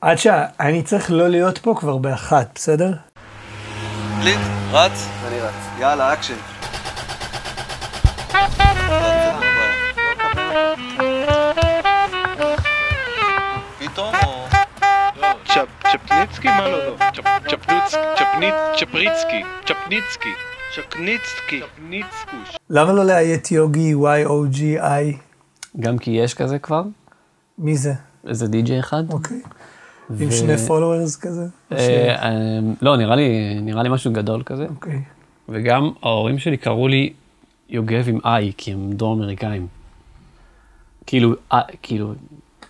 עד שאני צריך לא להיות פה כבר באחת, בסדר? קליק, רץ? אני רץ. יאללה, אקשן. פתאום או... צ'פ- צ'פניצקי? מה לא? לא. צ'פריצקי. צ'פניצקי. צ'קניצקי. צ'פניצקוש. למה לא לאיית יוגי Y-O-G-I? גם כי יש כזה כבר, מי זה? איזה די-ג'יי אחד. אוקיי. ו- עם שני פולוורס כזה? אה, אה, לא, נראה לי, נראה לי משהו גדול כזה. אוקיי. וגם ההורים שלי קראו לי יוגב עם איי, כי הם דרום אמריקאים. כאילו, אה, כאילו,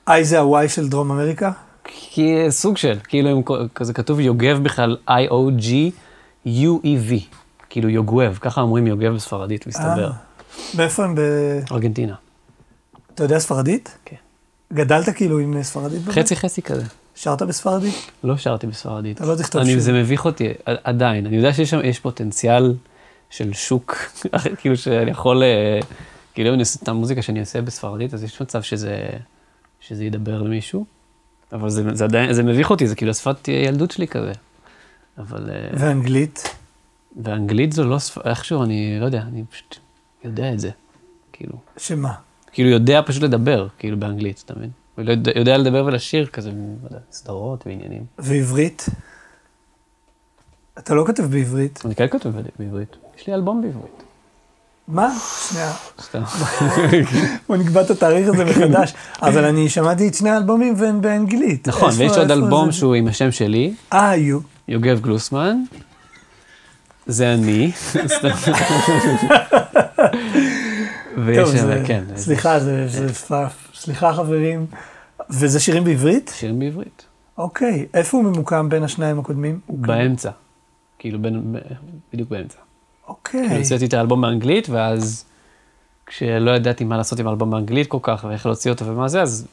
I זה ה-Y של דרום אמריקה? כי סוג של, כאילו, הם, כזה כתוב יוגב בכלל I-O-G-U-E-V, כאילו יוגב, ככה אומרים יוגב בספרדית, מסתבר. מאיפה הם ב... ארגנטינה. אתה יודע ספרדית? כן. גדלת כאילו עם ספרדית? חצי חצי כזה. שרת בספרדית? לא שרתי בספרדית. אתה לא תכתוב שיר. זה מביך אותי, עדיין. אני יודע שיש שם, יש פוטנציאל של שוק, כאילו שאני יכול, אה, כאילו אם אני עושה את המוזיקה שאני אעשה בספרדית, אז יש מצב שזה, שזה ידבר למישהו. אבל זה, זה עדיין, זה מביך אותי, זה כאילו השפת ילדות שלי כזה. אבל, אה, ואנגלית? ואנגלית זו לא שפת, איכשהו, אני לא יודע, אני פשוט יודע את זה. כאילו, שמה? כאילו יודע פשוט לדבר, כאילו באנגלית, אתה מבין? ולא יודע- לדבר ולשיר כזה, לא סדרות ועניינים. ועברית? אתה לא כותב בעברית. אני כן כותב בעברית, יש לי אלבום בעברית. מה? שנייה. סתם. בוא נקבע את התאריך הזה מחדש. אבל אני שמעתי את שני האלבומים והם באנגלית. נכון, ויש עוד אלבום? שהוא עם השם שלי, אה, יו. יוגב גלוסמן. זה אני. ויש שם, כן, סליחה, זה זה פאף. סליחה, חברים. וזה שירים בעברית? שירים בעברית. אוקיי. איפה הוא ממוקם בין השניים הקודמים? באמצע. כאילו, בין- בדיוק באמצע. אוקיי. כאילו, הוצאתי את האלבום באנגלית, ואז כשלא ידעתי מה לעשות עם האלבום באנגלית כל כך, ואיך להוציא אותו ומה זה, אז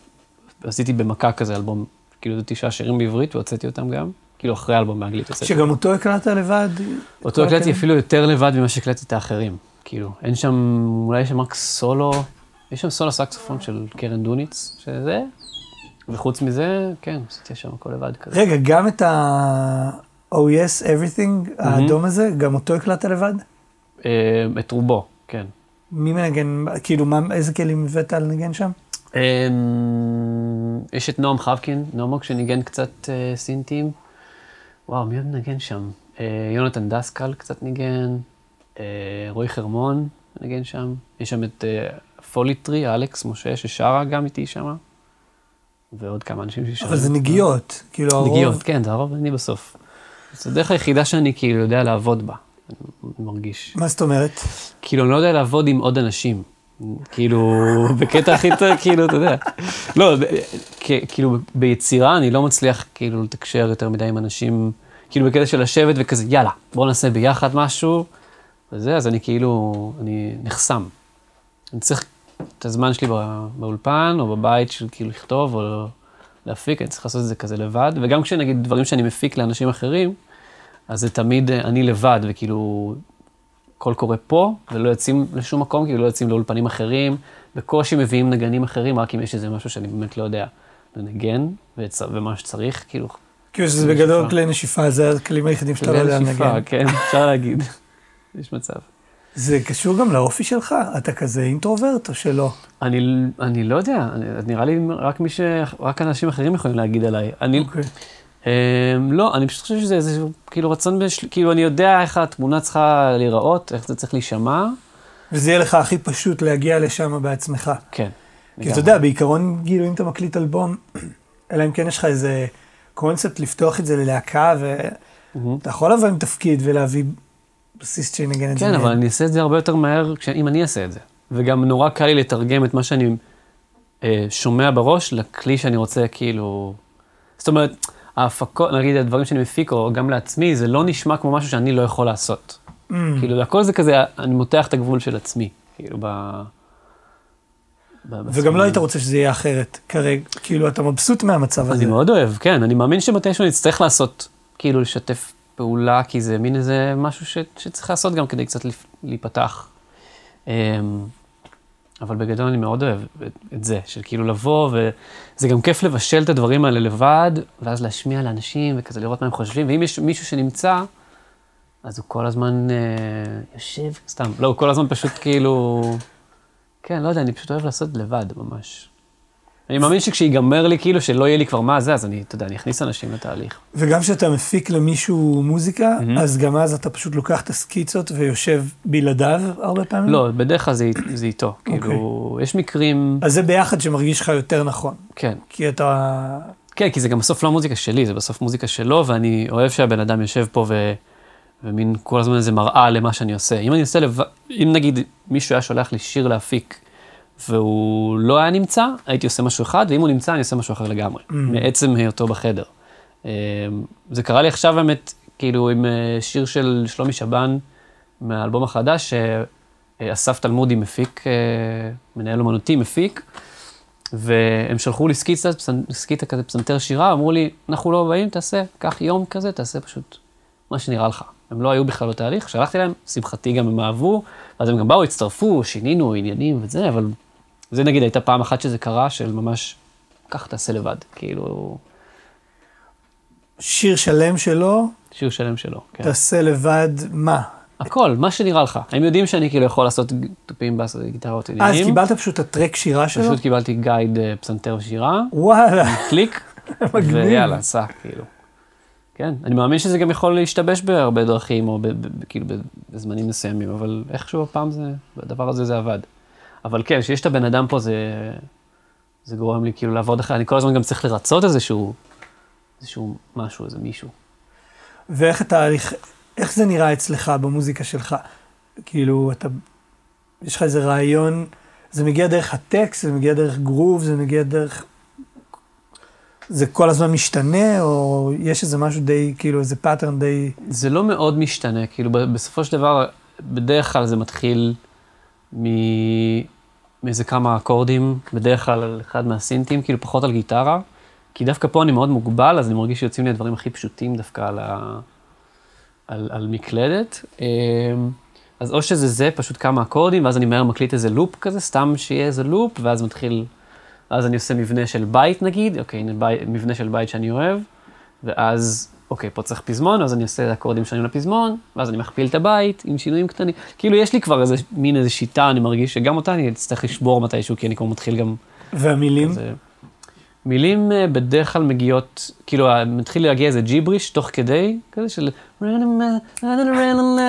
עשיתי במכה כזה אלבום, כאילו זה תשעה שירים בעברית, והוצאתי אותם גם. כאילו, אחרי האלבום באנגלית. שגם אותו הקלטת לבד? אותו הקלטתי? אפילו יותר לבד ממה שהקלטתי את האחרים. כאילו, אין שם, אולי יש שם רק סולו, יש שם סולו סקסופון של קרן דוניץ, שזה, וחוץ מזה, כן, עשיתי שם הכל לבד כזה. רגע, גם את ה... Oh yes, everything, האדום הזה, גם אותו הקלטת לבד? אה, את רובו, כן. מי מנגן, כאילו, מה, איזה כלים הבאת לנגן שם? אה, יש את נועם חבקין, נועם שניגן קצת אה, סינטים. וואו, מי עוד נגן שם? אה, יונתן דסקל קצת ניגן, רועי חרמון ניגן שם. יש שם את אה, פוליטרי, אלכס משה, ששרה גם איתי שם. ועוד כמה אנשים ששרים. אבל זה נגיעות, כאילו הרוב... נגיעות, כן, זה הרוב אני בסוף. זו הדרך היחידה שאני כאילו יודע לעבוד בה, אני מרגיש. מה זאת אומרת? כאילו, אני לא יודע לעבוד עם עוד אנשים. כאילו, בקטע הכי טוב, כאילו, אתה יודע. לא, כ- כאילו, ביצירה אני לא מצליח כאילו לתקשר יותר מדי עם אנשים, כאילו בקטע של לשבת וכזה, יאללה, בוא נעשה ביחד משהו, וזה, אז אני כאילו, אני נחסם. אני צריך את הזמן שלי בא- באולפן, או בבית של כאילו לכתוב, או להפיק, אני צריך לעשות את זה כזה לבד, וגם כשנגיד דברים שאני מפיק לאנשים אחרים, אז זה תמיד אה, אני לבד, וכאילו, הכל קורה פה, ולא יוצאים לשום מקום, כאילו לא יוצאים לאולפנים אחרים, בקושי מביאים נגנים אחרים, רק אם יש איזה משהו שאני באמת לא יודע לנגן, וצ... ומה שצריך, כאילו, כאילו שזה בגדול כלי נשיפה, זה הכלים היחידים שאתה לא יודע נשיפה, לנגן. כן, אפשר להגיד, יש מצב. זה קשור גם לאופי שלך? אתה כזה אינטרוברט או שלא? אני, אני לא יודע, אני, נראה לי רק מי ש... רק אנשים אחרים יכולים להגיד עליי. אני, אוקיי. אה, לא, אני פשוט חושב שזה איזה כאילו רצון, בשל... כאילו אני יודע איך התמונה צריכה להיראות, איך זה צריך להישמע. וזה יהיה לך הכי פשוט להגיע לשם בעצמך. כן. כי אתה יודע, בעיקרון, כאילו, אם אתה מקליט אלבום, אלא אם כן יש לך איזה קונספט לפתוח את זה ללהקה, ואתה יכול לבוא עם תפקיד ולהביא בסיסט שינגן את זה. כן, אבל. אני אעשה את זה הרבה יותר מהר אם אני אעשה את זה. וגם נורא קל לי לתרגם את מה שאני אה, שומע בראש לכלי שאני רוצה, כאילו... זאת אומרת, ההפקות, נגיד הדברים שאני מפיק, או גם לעצמי, זה לא נשמע כמו משהו שאני לא יכול לעשות. Mm. כאילו, הכל זה כזה, אני מותח את הגבול של עצמי, כאילו, ב... ב- וגם. לא היית רוצה שזה יהיה אחרת כרגע. כאילו, אתה מבסוט מהמצב הזה. אני מאוד אוהב, כן, אני מאמין שמתישהו נצטרך לעשות, כאילו, לשתף פעולה, כי זה מין איזה משהו ש, שצריך לעשות גם כדי קצת להיפתח. אמ, אבל בגדול אני מאוד אוהב את, את זה, של כאילו לבוא, וזה גם כיף לבשל את הדברים האלה לבד, ואז להשמיע לאנשים, וכזה לראות מה הם חושבים, ואם יש מישהו שנמצא, אז הוא כל הזמן אה, יושב, סתם, לא, הוא כל הזמן פשוט כאילו, כן, לא יודע, אני פשוט אוהב לעשות לבד ממש. אני מאמין שכשיגמר לי, כאילו, שלא יהיה לי כבר מה זה, אז אני, אתה יודע, אני אכניס אנשים לתהליך. וגם כשאתה מפיק למישהו מוזיקה, mm-hmm. אז גם אז אתה פשוט לוקח את הסקיצות ויושב בלעדיו הרבה פעמים? לא, בדרך כלל זה, זה איתו. Okay. אוקיי. כאילו, יש מקרים... אז זה ביחד שמרגיש לך יותר נכון. כן. כי אתה... כן, כי זה גם בסוף לא מוזיקה שלי, זה בסוף מוזיקה שלו, ואני אוהב שהבן אדם יושב פה ו... ומין כל הזמן איזה מראה למה שאני עושה. אם אני עושה לבד, אם נגיד מישהו היה שולח לי שיר להפיק, והוא לא היה נמצא, הייתי עושה משהו אחד, ואם הוא נמצא, אני עושה משהו אחר לגמרי, mm. מעצם היותו בחדר. אה, זה קרה לי עכשיו באמת, כאילו, עם אה, שיר של שלומי שבן מהאלבום החדש, שאסף תלמודי מפיק, אה, מנהל אומנותי מפיק, והם שלחו לי סקיצה, סקיצה כזה פסנתר שירה, אמרו לי, אנחנו לא באים, תעשה, קח יום כזה, תעשה פשוט מה שנראה לך. הם לא היו בכלל בתהליך, שלחתי להם, שמחתי גם הם אהבו, אז הם גם באו, הצטרפו, שינינו עניינים וזה, אבל זה נגיד הייתה פעם אחת שזה קרה, של ממש, קח תעשה לבד, כאילו... שיר שלם שלו? שיר שלם שלו, כן. תעשה לבד מה? הכל, מה שנראה לך. הם יודעים שאני כאילו יכול לעשות תופים, בס, גיטרות, עניינים. אז קיבלת פשוט את הטרק שירה שלו? פשוט קיבלתי גייד אה, פסנתר ושירה. וואלה. קליק. מגניב. ויאללה, סע, כאילו. כן, אני מאמין שזה גם יכול להשתבש בהרבה דרכים, או כאילו בזמנים מסוימים, אבל איכשהו הפעם זה, הדבר הזה זה עבד. אבל כן, כשיש את הבן אדם פה, זה, זה גורם לי כאילו לעבוד אחרי, אני כל הזמן גם צריך לרצות איזשהו, איזשהו משהו, איזה מישהו. ואיך אתה, איך זה נראה אצלך במוזיקה שלך? כאילו, אתה, יש לך איזה רעיון, זה מגיע דרך הטקסט, זה מגיע דרך גרוב, זה מגיע דרך זה כל הזמן משתנה, או יש איזה משהו די, כאילו איזה pattern די... זה לא מאוד משתנה, כאילו בסופו של דבר, בדרך כלל זה מתחיל מ... מאיזה כמה אקורדים, בדרך כלל על אחד מהסינטים, כאילו פחות על גיטרה, כי דווקא פה אני מאוד מוגבל, אז אני מרגיש שיוצאים לי הדברים הכי פשוטים דווקא על, ה... על, על מקלדת. אמ, אז או שזה זה, פשוט כמה אקורדים, ואז אני מהר מקליט איזה לופ כזה, סתם שיהיה איזה לופ, ואז מתחיל אז אני עושה מבנה של בית נגיד, אוקיי, הנה מבנה של בית שאני אוהב, ואז, אוקיי, פה צריך פזמון, אז אני עושה אקורדים שונים לפזמון, ואז אני מכפיל את הבית עם שינויים קטנים. כאילו, יש לי כבר איזה מין איזה שיטה, אני מרגיש שגם אותה אני אצטרך לשבור מתישהו, כי אני כבר מתחיל גם... והמילים? כזה, מילים אה, בדרך כלל מגיעות, כאילו, מתחיל להגיע איזה ג'יבריש תוך כדי, כזה של...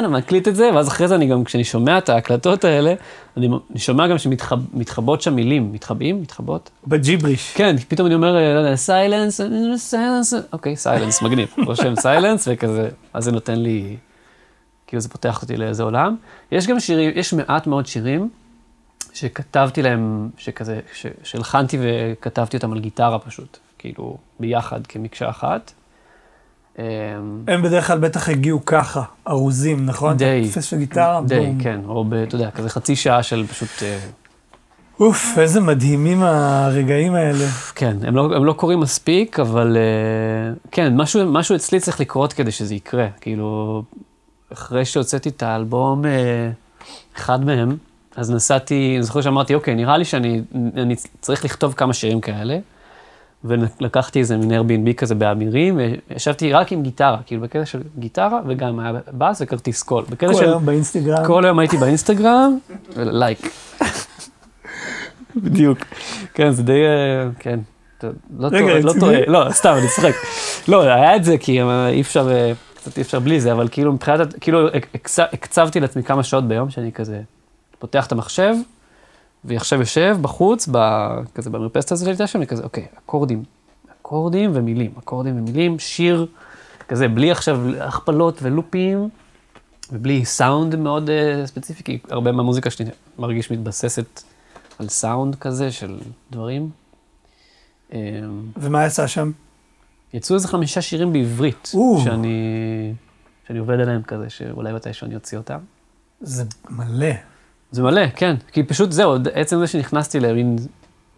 מקליט את זה, ואז אחרי זה אני גם, כשאני שומע את ההקלטות האלה, אני, אני שומע גם שמתחבאות שם מילים, מתחבאים? מתחבאות? בג'יבריש. כן, פתאום אני אומר, לא יודע, silence, silence, אוקיי, silence, מגניב. רושם silence, וכזה, אז זה נותן לי, כאילו זה פותח אותי לאיזה עולם. יש גם שירים, יש מעט מאוד שירים. שכתבתי להם, שכזה, שהלחנתי וכתבתי אותם על גיטרה פשוט, כאילו, ביחד כמקשה אחת. אמ, הם בדרך כלל בטח הגיעו ככה, ארוזים, נכון? די. אתה תופס גיטרה? די, בום. כן, או ב, אתה יודע, כזה חצי שעה של פשוט... אה, אוף, איזה מדהימים הרגעים האלה. כן, הם לא, הם לא קורים מספיק, אבל אה, כן, משהו, משהו אצלי צריך לקרות כדי שזה יקרה. כאילו, אחרי שהוצאתי את האלבום, אה, אחד מהם, אז נסעתי, אני זוכר שאמרתי, אוקיי, נראה לי שאני צריך לכתוב כמה שירים כאלה. ולקחתי איזה מין Airbnb כזה באמירים, וישבתי רק עם גיטרה, כאילו בקטע של גיטרה, וגם היה באז וכרטיס קול. כל של... היום באינסטגרם. כל היום הייתי באינסטגרם, ולייק. בדיוק. כן, זה די, אה, כן. לא טועה, לא טועה, לא, סתם, אני צוחק. לא, היה את זה, כי אי אפשר, אה, קצת אי אפשר בלי זה, אבל כאילו מבחינת, כאילו הקצבתי לעצמי כמה שעות ביום, שאני כזה פותח את המחשב, ועכשיו יושב בחוץ, כזה במרפסת הזאת שהייתה שם, כזה, אוקיי, אקורדים, אקורדים ומילים, אקורדים ומילים, שיר, כזה, בלי עכשיו הכפלות ולופים, ובלי סאונד מאוד uh, ספציפי, כי הרבה מהמוזיקה שלי מרגיש מתבססת על סאונד כזה של דברים. אמ, ומה יצא שם? יצאו איזה חמישה שירים בעברית, שאני, שאני עובד עליהם כזה, שאולי מתישהו אני אוציא אותם. זה מלא. זה מלא, כן. כי פשוט זהו, עצם זה שנכנסתי למין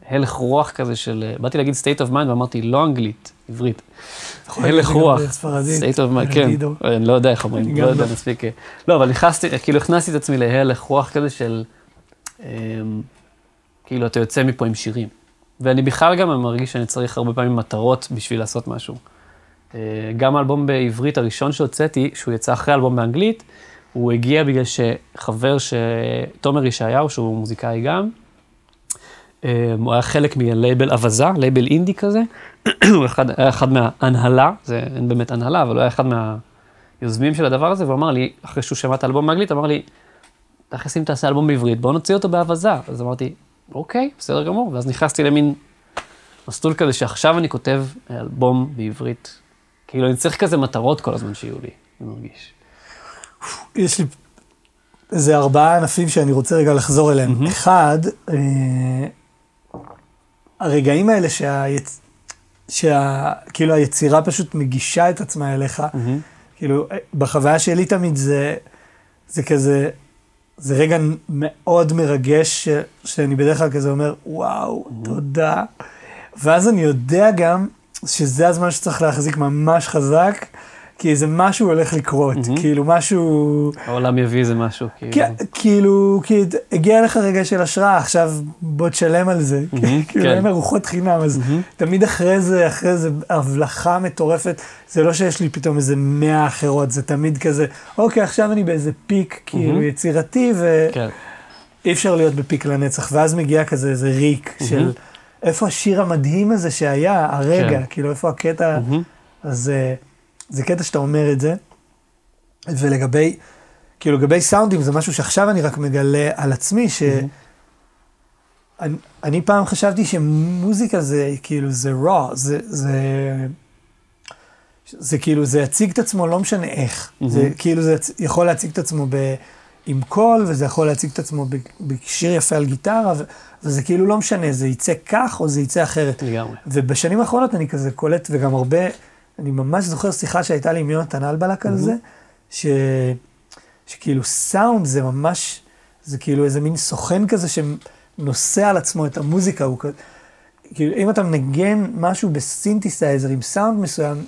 הלך רוח כזה של, באתי להגיד state of mind ואמרתי לא אנגלית, עברית. הלך רוח, state of mind, כן, אני לא יודע איך אומרים, לא יודע מספיק. לא, אבל נכנסתי, כאילו הכנסתי את עצמי להלך רוח כזה של, אמ, כאילו, אתה יוצא מפה עם שירים. ואני בכלל גם מרגיש שאני צריך הרבה פעמים מטרות בשביל לעשות משהו. אה, גם האלבום בעברית הראשון שהוצאתי, שהוא יצא אחרי האלבום באנגלית, הוא הגיע בגלל שחבר, ש... תומר ישעיהו, שהוא מוזיקאי גם, אה, הוא היה חלק מלייבל אווזה, לייבל אינדי כזה, הוא אחד, היה אחד מההנהלה, זה אין באמת הנהלה, אבל הוא היה אחד מהיוזמים של הדבר הזה, והוא אמר לי, אחרי שהוא שמע את האלבום באנגלית, אמר לי, תכף אם תעשה אלבום בעברית, בוא נוציא אותו באווזה. אז אמרתי, אוקיי, בסדר גמור, ואז נכנסתי למין מסלול כזה שעכשיו אני כותב אלבום בעברית. כאילו, אני צריך כזה מטרות כל הזמן שיהיו לי, אני מרגיש. יש לי איזה ארבעה ענפים שאני רוצה רגע לחזור אליהם. Mm-hmm. אחד, אה, הרגעים האלה שהיצ... שה... כאילו היצירה פשוט מגישה את עצמה אליך, mm-hmm. כאילו, בחוויה שלי תמיד זה, זה כזה, זה רגע מאוד מרגש, ש... שאני בדרך כלל כזה אומר, וואו, mm-hmm. תודה. ואז אני יודע גם שזה הזמן שצריך להחזיק ממש חזק, כי איזה משהו הולך לקרות, mm-hmm. כאילו משהו... העולם יביא איזה משהו, כאילו. כאילו, כי הגיע לך רגע של השראה, עכשיו בוא תשלם על זה. Mm-hmm, כאילו, כן. אין ארוחות חינם, אז mm-hmm. תמיד אחרי זה, אחרי זה הבלחה מטורפת, זה לא שיש לי פתאום איזה מאה אחרות, זה תמיד כזה, אוקיי, עכשיו אני באיזה פיק, כאילו, mm-hmm. יצירתי, ואי כן. אפשר להיות בפיק לנצח, ואז מגיע כזה איזה ריק mm-hmm. של איפה השיר המדהים הזה שהיה, הרגע, כן. כאילו, איפה הקטע, mm-hmm. אז... זה קטע שאתה אומר את זה, ולגבי, כאילו לגבי סאונדים זה משהו שעכשיו אני רק מגלה על עצמי, ש... אני, אני פעם חשבתי שמוזיקה זה כאילו זה raw, זה, זה, זה כאילו זה יציג את עצמו לא משנה איך, mm-hmm. זה כאילו זה יכול להציג את עצמו ב, עם קול וזה יכול להציג את עצמו בשיר יפה על גיטרה ו, וזה כאילו לא משנה, זה יצא כך או זה יצא אחרת. לגמרי. ובשנים האחרונות אני כזה קולט וגם הרבה אני ממש זוכר שיחה שהייתה לי עם יונתן אלבלק על זה, ש... שכאילו סאונד זה ממש, זה כאילו איזה מין סוכן כזה שנושא על עצמו את המוזיקה, הוא כזה, כאילו אם אתה מנגן משהו בסינתסייזר עם סאונד מסוים,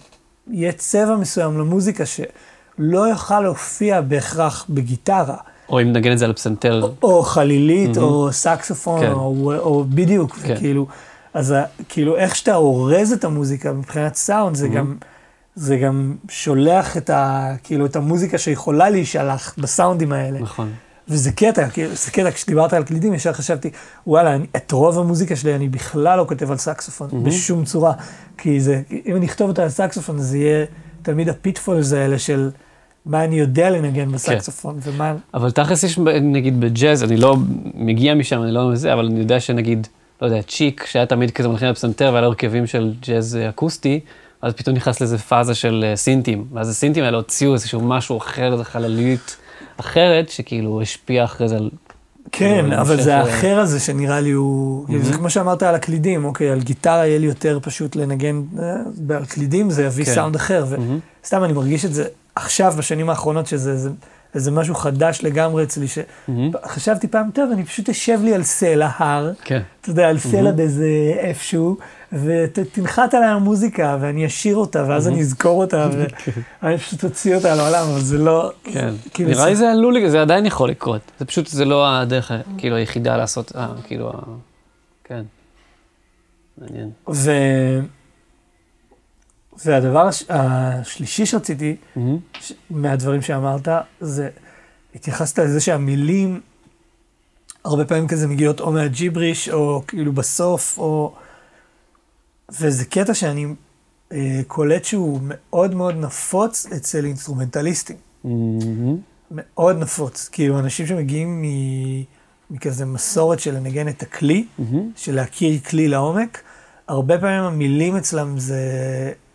יהיה צבע מסוים למוזיקה שלא יוכל להופיע בהכרח בגיטרה. או אם נגן את זה על פסנתר. או, או חלילית, mm-hmm. או סקסופון, כן. או, או בדיוק, כן. כאילו. אז כאילו איך שאתה אורז את המוזיקה מבחינת סאונד, זה mm-hmm. גם, זה גם שולח את ה... כאילו את המוזיקה שיכולה להישלח בסאונדים האלה. נכון. וזה קטע, כאילו, זה קטע, כשדיברת על קלידים, ישר חשבתי, וואלה, אני, את רוב המוזיקה שלי אני בכלל לא כותב על סקסופון, mm-hmm. בשום צורה. כי זה, אם אני אכתוב אותה על סקסופון, זה יהיה תמיד ה pitfalls האלה של מה אני יודע לנגן בסקסופון, כן. ומה... אבל תכלס יש, נגיד בג'אז, אני לא מגיע משם, אני לא מזה, אבל אני יודע שנגיד... לא יודע, צ'יק, שהיה תמיד כזה מלחין בפסנתר והיה לו הרכבים של ג'אז אקוסטי, אז פתאום נכנס לזה פאזה של אה, סינטים. ואז הסינטים האלה הוציאו איזשהו משהו אחר, איזו חלליות אחרת, שכאילו השפיעה אחרי זה על... כן, אבל זה האחר הזה שנראה לי הוא... זה כמו שאמרת על הקלידים, אוקיי, על גיטרה יהיה לי יותר פשוט לנגן, אה, על קלידים זה יביא כן. סאונד אחר, וסתם אני מרגיש את זה עכשיו, בשנים האחרונות, שזה איזה משהו חדש לגמרי אצלי, שחשבתי mm-hmm. פעם, טוב, אני פשוט אשב לי על סלע הר, כן. אתה יודע, על סלע mm-hmm. באיזה איפשהו, ותנחת עליי המוזיקה, ואני אשיר אותה, ואז mm-hmm. אני אזכור אותה, ואני פשוט אוציא אותה לעולם, אבל זה לא... כן, כאילו נראה לי זה עלול, זה עדיין יכול לקרות. זה פשוט, זה לא הדרך, כאילו, היחידה לעשות, אה, כאילו, כן. מעניין. והדבר הש... השלישי שרציתי, mm-hmm. ש... מהדברים שאמרת, זה, התייחסת לזה שהמילים הרבה פעמים כזה מגיעות או מהג'יבריש, או כאילו בסוף, או... וזה קטע שאני אה, קולט שהוא מאוד מאוד נפוץ אצל אינסטרומנטליסטים. Mm-hmm. מאוד נפוץ. כאילו, אנשים שמגיעים מ... מכזה מסורת של לנגן את הכלי, mm-hmm. של להכיר כלי לעומק, הרבה פעמים המילים אצלם זה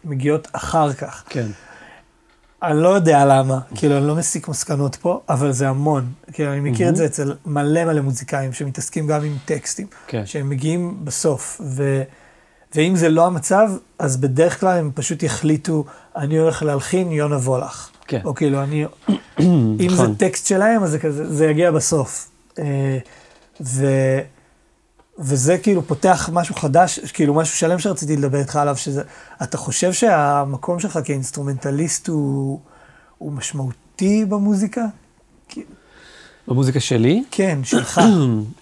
מגיעות אחר כך. כן. אני לא יודע למה, כאילו, אני לא מסיק מסקנות פה, אבל זה המון. כאילו, אני מכיר mm-hmm. את זה אצל מלא מלא מוזיקאים שמתעסקים גם עם טקסטים, כן. שהם מגיעים בסוף, ו... ואם זה לא המצב, אז בדרך כלל הם פשוט יחליטו, אני הולך להלחין יונה וולך. כן. או כאילו, אני... אם זה נכון. טקסט שלהם, אז זה כזה, זה יגיע בסוף. אה, ו... וזה כאילו פותח משהו חדש, כאילו משהו שלם שרציתי לדבר איתך עליו, שזה, אתה חושב שהמקום שלך כאינסטרומנטליסט הוא, הוא משמעותי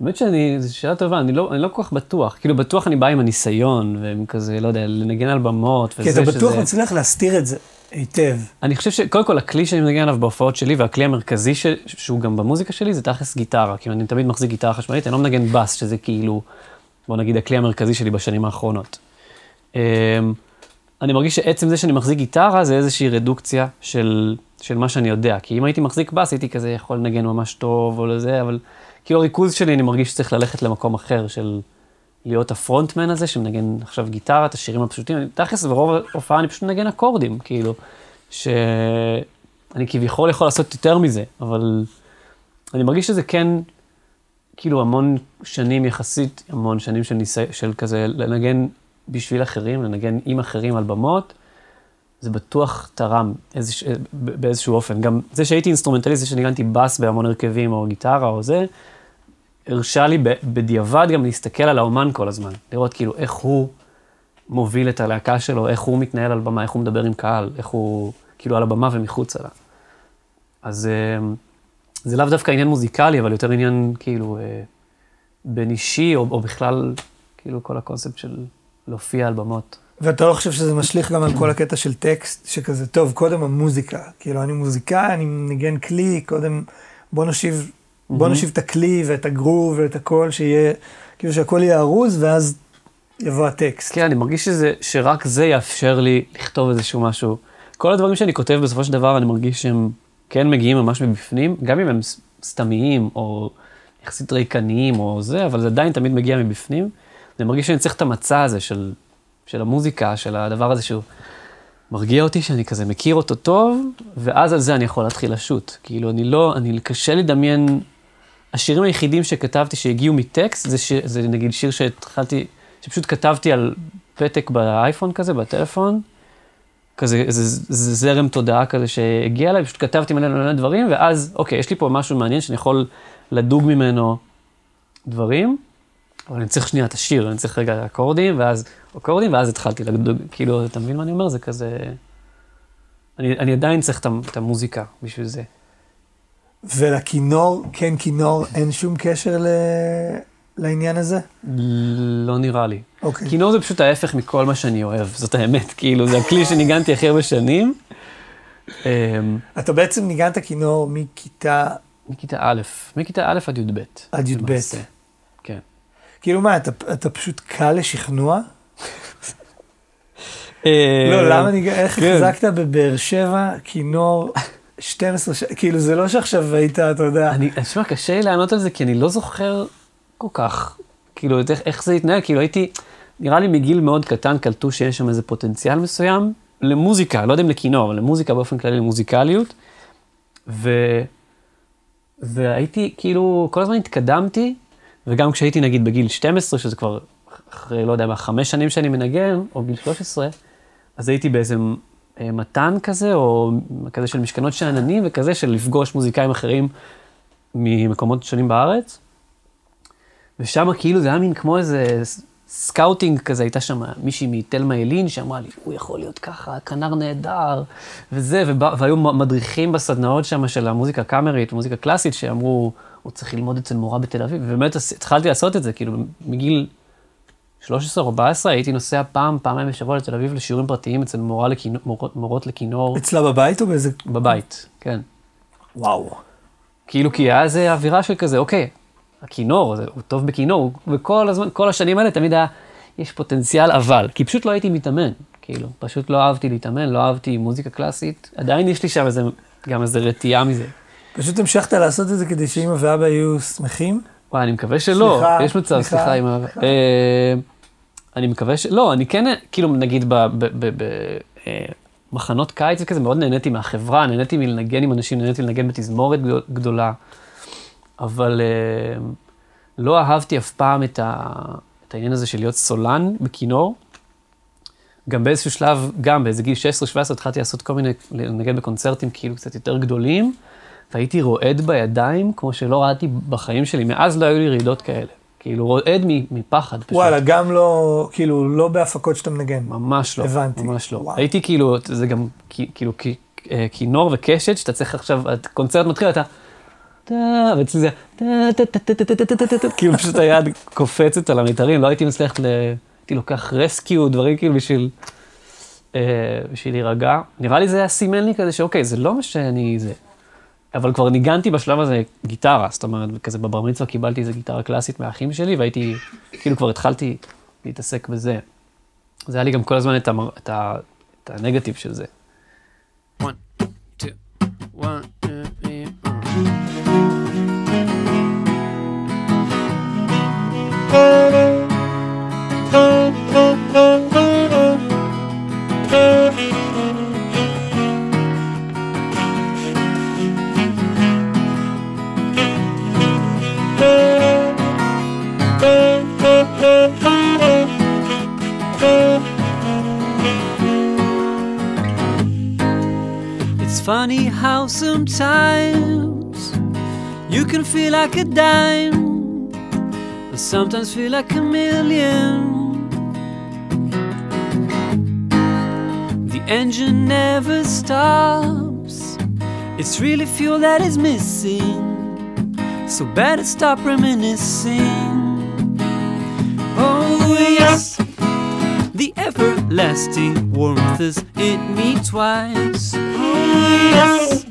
האמת שאני, זו שאלה טובה, אני לא, אני לא כל כך בטוח. כאילו, בטוח אני בא עם הניסיון, ועם כזה, לא יודע, לנגן על במות, כי אתה בטוח מצליח להסתיר את זה היטב. אני חושב שקודם כל, הכלי שאני מנגן עליו בהופעות שלי, והכלי המרכזי ש... שהוא גם במוזיקה שלי, זה תכלס גיטרה. כאילו, אני תמיד מחזיק גיטרה חשמלית, אני לא מנגן בס, שזה כאילו, בוא נגיד, הכלי המרכזי שלי בשנים האחרונות. אמ, אני מרגיש שעצם זה שאני מחזיק גיטרה, זה איזושהי רדוקציה של, של מה שאני יודע. כי אם הייתי מחזיק בס, הייתי כזה יכול לנגן ממש טוב או לזה, אבל כאילו הריכוז שלי, אני מרגיש שצריך ללכת למקום אחר של להיות הפרונטמן הזה, שמנגן עכשיו גיטרה, את השירים הפשוטים. תכלס, ברוב ההופעה אני פשוט מנגן אקורדים, כאילו, שאני כביכול יכול לעשות יותר מזה, אבל אני מרגיש שזה כן, כאילו המון שנים יחסית, המון שנים של, ניסי, של כזה לנגן בשביל אחרים, לנגן עם אחרים על במות. זה בטוח תרם איזוש, באיזשהו אופן. גם זה שהייתי אינסטרומנטליסט, זה שניגנתי בס בהמון הרכבים או גיטרה או זה, הרשה לי בדיעבד גם להסתכל על האומן כל הזמן, לראות כאילו איך הוא מוביל את הלהקה שלו, איך הוא מתנהל על במה, איך הוא מדבר עם קהל, איך הוא כאילו על הבמה ומחוץ לה. אז אה, זה לאו דווקא עניין מוזיקלי, אבל יותר עניין כאילו אה, בין אישי, או, או בכלל, כאילו כל הקונספט של להופיע על במות. ואתה לא חושב שזה משליך גם על כל הקטע של טקסט, שכזה, טוב, קודם המוזיקה, כאילו, אני מוזיקאי, אני מנגן כלי, קודם בוא נושיב, בוא נושיב את הכלי ואת הגרוב ואת הכל, שיהיה, כאילו שהכל יהיה ארוז, ואז יבוא הטקסט. כן, אני מרגיש שזה, שרק זה יאפשר לי לכתוב איזשהו משהו. כל הדברים שאני כותב, בסופו של דבר, אני מרגיש שהם כן מגיעים ממש מבפנים, גם אם הם סתמיים, או יחסית ריקניים, או זה, אבל זה עדיין תמיד מגיע מבפנים. אני מרגיש שאני צריך את המצע הזה של של המוזיקה, של הדבר הזה שהוא מרגיע אותי, שאני כזה מכיר אותו טוב, ואז על זה אני יכול להתחיל לשוט. כאילו, אני לא, אני, קשה לדמיין, השירים היחידים שכתבתי שהגיעו מטקסט, זה, ש, זה נגיד שיר שהתחלתי, שפשוט כתבתי על פתק באייפון כזה, בטלפון, כזה, זה, זה זרם תודעה כזה שהגיע אליי, פשוט כתבתי מלא מלא דברים, ואז, אוקיי, יש לי פה משהו מעניין שאני יכול לדוג ממנו דברים. אבל אני צריך שנייה את השיר, אני צריך רגע אקורדים, ואז אקורדים, ואז התחלתי לדוג, כאילו, אתה מבין מה אני אומר? זה כזה... אני, אני עדיין צריך את המוזיקה בשביל זה. ולכינור, כן כינור, אין שום קשר ל... לעניין הזה? לא נראה לי. אוקיי. כינור זה פשוט ההפך מכל מה שאני אוהב, זאת האמת, כאילו, זה הכלי שניגנתי הכי הרבה שנים. אמ, אתה בעצם ניגנת כינור מכיתה... מכיתה א', מכיתה א' עד י"ב. עד י"ב. כן. כאילו מה, אתה, אתה פשוט קל לשכנוע? לא, למה איך כן. החזקת בבאר שבע כינור 12 שנה, כאילו זה לא שעכשיו היית, אתה יודע. אני, תשמע, קשה לי לענות על זה, כי אני לא זוכר כל כך, כאילו, איך, איך זה התנהל, כאילו הייתי, נראה לי מגיל מאוד קטן קלטו שיש שם איזה פוטנציאל מסוים למוזיקה, לא יודע אם לכינור, אבל למוזיקה באופן כללי, למוזיקליות. ו... והייתי, כאילו, כל הזמן התקדמתי, וגם כשהייתי נגיד בגיל 12, שזה כבר אחרי, לא יודע מה, חמש שנים שאני מנגן, או גיל 13, אז הייתי באיזה מתן כזה, או כזה של משכנות שאננים, וכזה של לפגוש מוזיקאים אחרים ממקומות שונים בארץ. ושם כאילו זה היה מין כמו איזה scouting כזה, הייתה שם מישהי מתלמה ילין שאמרה לי, הוא יכול להיות ככה, כנר נהדר, וזה, ובא, והיו מדריכים בסדנאות שם של המוזיקה הקאמרית, מוזיקה קלאסית, שאמרו, הוא צריך ללמוד אצל מורה בתל אביב, ובאמת התחלתי לעשות את זה, כאילו, מגיל 13 או 14 הייתי נוסע פעם, פעמיים בשבוע לתל אביב לשיעורים פרטיים אצל מורה לכינור, מורות, מורות לכינור. אצלה בבית או באיזה... בבית, כן. וואו. כאילו, כי היה איזה אווירה של כזה, אוקיי, הכינור, זה, הוא טוב בכינור, וכל הזמן, כל השנים האלה תמיד היה, יש פוטנציאל אבל, כי פשוט לא הייתי מתאמן, כאילו, פשוט לא אהבתי להתאמן, לא אהבתי מוזיקה קלאסית, עדיין יש לי שם איזה, גם איזה רתיעה מזה. פשוט המשכת לעשות את זה כדי שאמא ואבא יהיו שמחים? וואי, אני מקווה שלא, סליחה, יש מצב, סליחה, אמא. אה, אני מקווה ש... לא, אני כן, כאילו, נגיד, במחנות אה, קיץ וכזה, מאוד נהניתי מהחברה, נהניתי מלנגן עם אנשים, נהניתי לנגן בתזמורת גדולה. אבל uh, לא אהבתי אף פעם את, ה, את העניין הזה של להיות סולן בכינור. גם באיזשהו שלב, גם באיזה גיל 16-17 התחלתי לעשות כל מיני, לנגן בקונצרטים כאילו קצת יותר גדולים, והייתי רועד בידיים, כמו שלא ראיתי בחיים שלי. מאז לא היו לי רעידות כאלה. כאילו, רועד מפחד פשוט. וואלה, גם לא, כאילו, לא בהפקות שאתה מנגן. ממש לא. הבנתי. ממש לא. וואו. הייתי כאילו, זה גם, כאילו, כינור וקשת, שאתה צריך עכשיו, הקונצרט מתחיל, אתה... ואצלי זה... כאילו, פשוט היד קופצת על המיתרים, לא הייתי מצליח ל... הייתי לוקח רסקיו, דברים כאילו בשביל... בשביל להירגע. נראה לי זה היה סימן לי כזה שאוקיי, זה לא מה שאני... זה... אבל כבר ניגנתי בשלב הזה גיטרה, זאת אומרת, כזה בבר מצווה קיבלתי איזה גיטרה קלאסית מהאחים שלי, והייתי, כאילו כבר התחלתי להתעסק בזה. זה היה לי גם כל הזמן את, המר, את, ה, את הנגטיב של זה. One, two, one, funny how sometimes you can feel like a dime, but sometimes feel like a million. The engine never stops, it's really fuel that is missing. So better stop reminiscing. Oh, yes. Everlasting warmth is in me twice. Yes.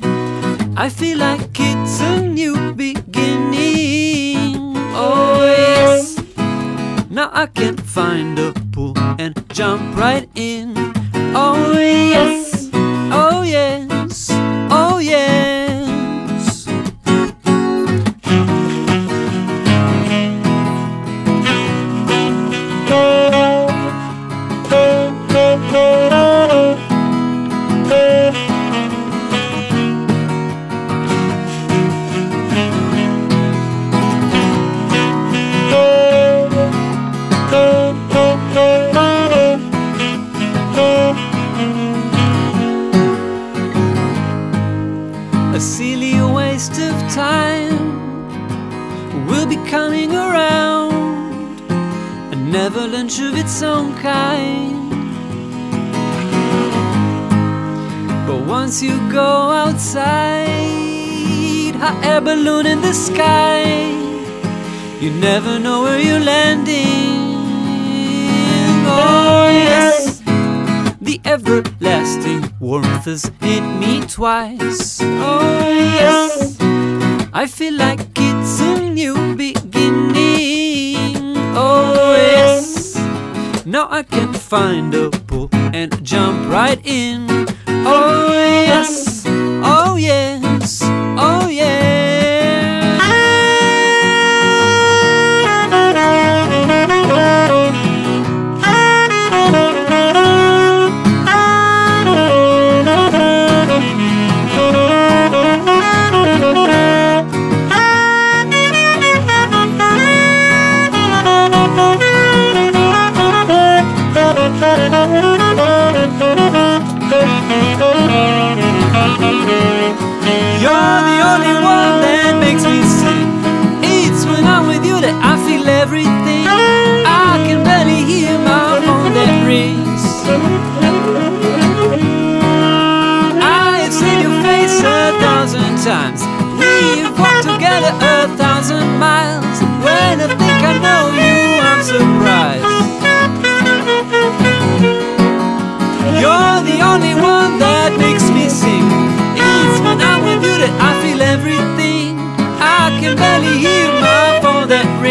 I feel like it's a new beginning. Oh, yes. Now I can find a pool and jump right in. Never know where you're landing. Oh, yes. The everlasting warmth has hit me twice. Oh, yes. I feel like it's a new beginning. Oh, yes. Now I can find a pool and jump right in. Oh, yes. Oh, yes.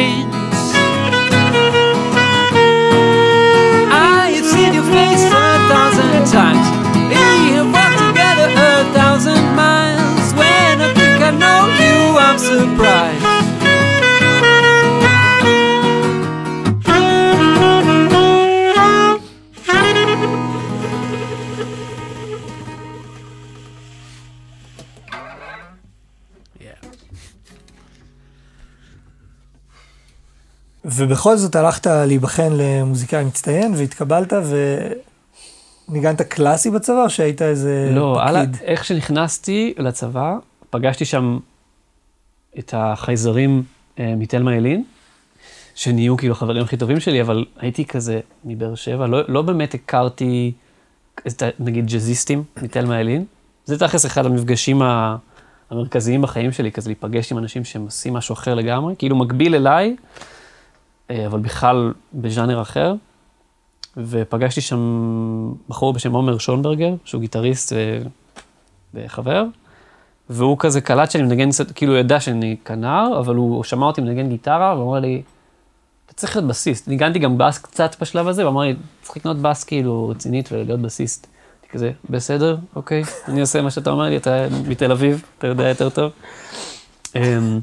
Rings. I have seen your face a thousand times. We have walked together a thousand miles. When I think I know you, I'm surprised. ובכל זאת הלכת להיבחן למוזיקאי מצטיין והתקבלת וניגנת קלאסי בצבא או שהיית איזה לא, על, ה- פקיד? איך שנכנסתי לצבא, פגשתי שם את החייזרים אה, מתלמה ילין, שנהיו כאילו החברים הכי טובים שלי, אבל הייתי כזה מבאר שבע, לא, לא באמת הכרתי, את נגיד ג'אזיסטים מתלמה ילין. זה תכלס אחד המפגשים ה- המרכזיים בחיים שלי, כזה להיפגש עם אנשים שהם עושים משהו אחר לגמרי, כאילו מקביל אליי, אבל בכלל בז'אנר אחר. ופגשתי שם בחור בשם עומר שונברגר, שהוא גיטריסט וחבר, והוא כזה קלט שאני מנגן, כאילו הוא ידע שאני כנר, אבל הוא שמע אותי מנגן גיטרה, והוא אמר לי, אתה צריך להיות בסיסט. ניגנתי גם בס קצת בשלב הזה, והוא אמר לי, צריך לקנות בס כאילו רצינית ולהיות בסיסט. הייתי כזה, בסדר, אוקיי, אני עושה מה שאתה אומר לי, אתה מתל אביב, אתה יודע יותר טוב. אמ,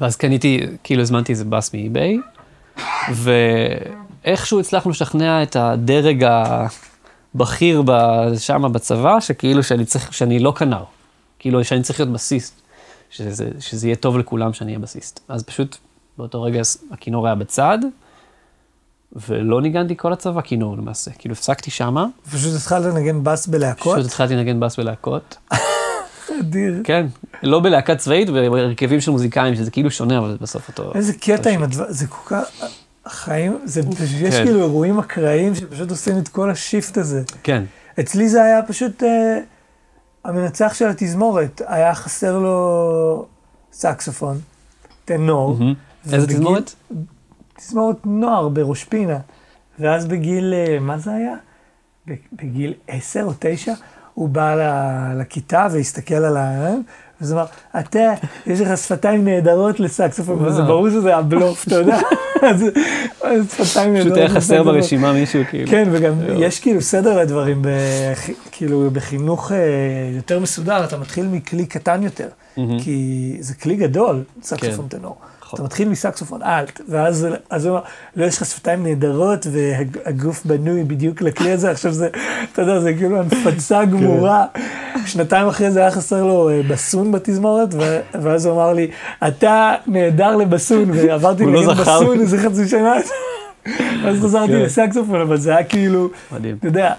ואז קניתי, כאילו הזמנתי איזה בס מאי-ביי, ואיכשהו הצלחנו לשכנע את הדרג הבכיר שם בצבא, שכאילו שאני צריך, שאני לא כנר. כאילו שאני צריך להיות בסיסט, שזה, שזה יהיה טוב לכולם שאני אהיה בסיסט. אז פשוט באותו רגע הכינור היה בצד, ולא ניגנתי כל הצבא כינור למעשה. כאילו הפסקתי שמה, פשוט התחלת לנגן בס בלהקות? פשוט התחלתי לנגן בס בלהקות. אדיר. כן, לא בלהקה צבאית, בהרכבים של מוזיקאים, שזה כאילו שונה, אבל בסוף אותו... איזה קטע עם הדבר, זה כל כך, החיים, זה, יש כן. כאילו אירועים אקראיים שפשוט עושים את כל השיפט הזה. כן, אצלי זה היה פשוט, אה, המנצח של התזמורת, היה חסר לו סקסופון, טנור. איזה תזמורת? תזמורת נוער בראש פינה. ואז בגיל, אה, מה זה היה? בגיל עשר או תשע, הוא בא לכיתה והסתכל על ה... הוא אמר, אתה, יש לך שפתיים נהדרות לסקסופון, וזה. ברור שזה הבלוף, אתה יודע? אז אז שפתיים נהדרות פשוט היה חסר. ברשימה מישהו, כאילו. כן, וגם. יש כאילו סדר לדברים, כאילו בחינוך אה, יותר מסודר, אתה מתחיל מכלי קטן יותר. כי זה כלי גדול, סקסופון כן. טנור. נכון. אתה מתחיל מסקסופון אלט, ואז אז הוא אמר, לא, יש לך שפתיים נהדרות, והגוף בנוי בדיוק לכלי הזה, עכשיו זה, אתה יודע, זה כאילו הנפצה כן. גמורה. שנתיים אחרי זה היה חסר לו אה, בסון בתזמורת, ואז הוא אמר לי, אתה נהדר לבסון, ועברתי לא לנגן זכר. בסון איזה חצי שנה. ואז חזרתי כן. לסקסופון, אבל זה היה כאילו. אתה יודע,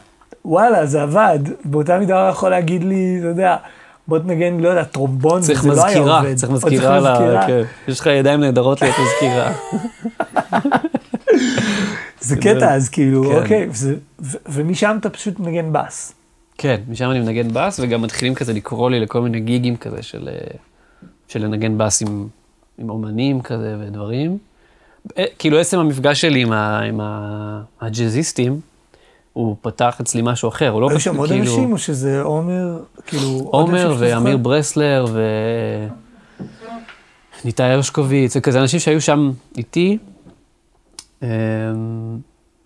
וואלה, זה עבד. באותה מידה הוא יכול להגיד לי, אתה יודע, בוא תנגן, לא יודע, טרומבון, צריך וזה לא היה מזכירה, עובד. צריך מזכירה, ל- מזכירה. כן. יש לך ידיים נהדרות להיות מזכירה. זה קטע, אז כאילו, כן. אוקיי, וזה- ו- ומשם אתה פשוט מנגן בס. כן, משם אני מנגן בס, וגם מתחילים כזה לקרוא לי לכל מיני גיגים כזה של, אה, של לנגן בס עם, עם אומנים כזה ודברים. אה, כאילו עצם המפגש שלי עם, ה, עם הג'אזיסטים, הוא פתח אצלי משהו אחר, הוא לא היו פשוט שם עוד כאילו... אנשים, או שזה עומר, כאילו... עומר ואמיר? ברסלר ו... ניתאי הרשקוביץ, וכזה אנשים שהיו שם איתי. אמ,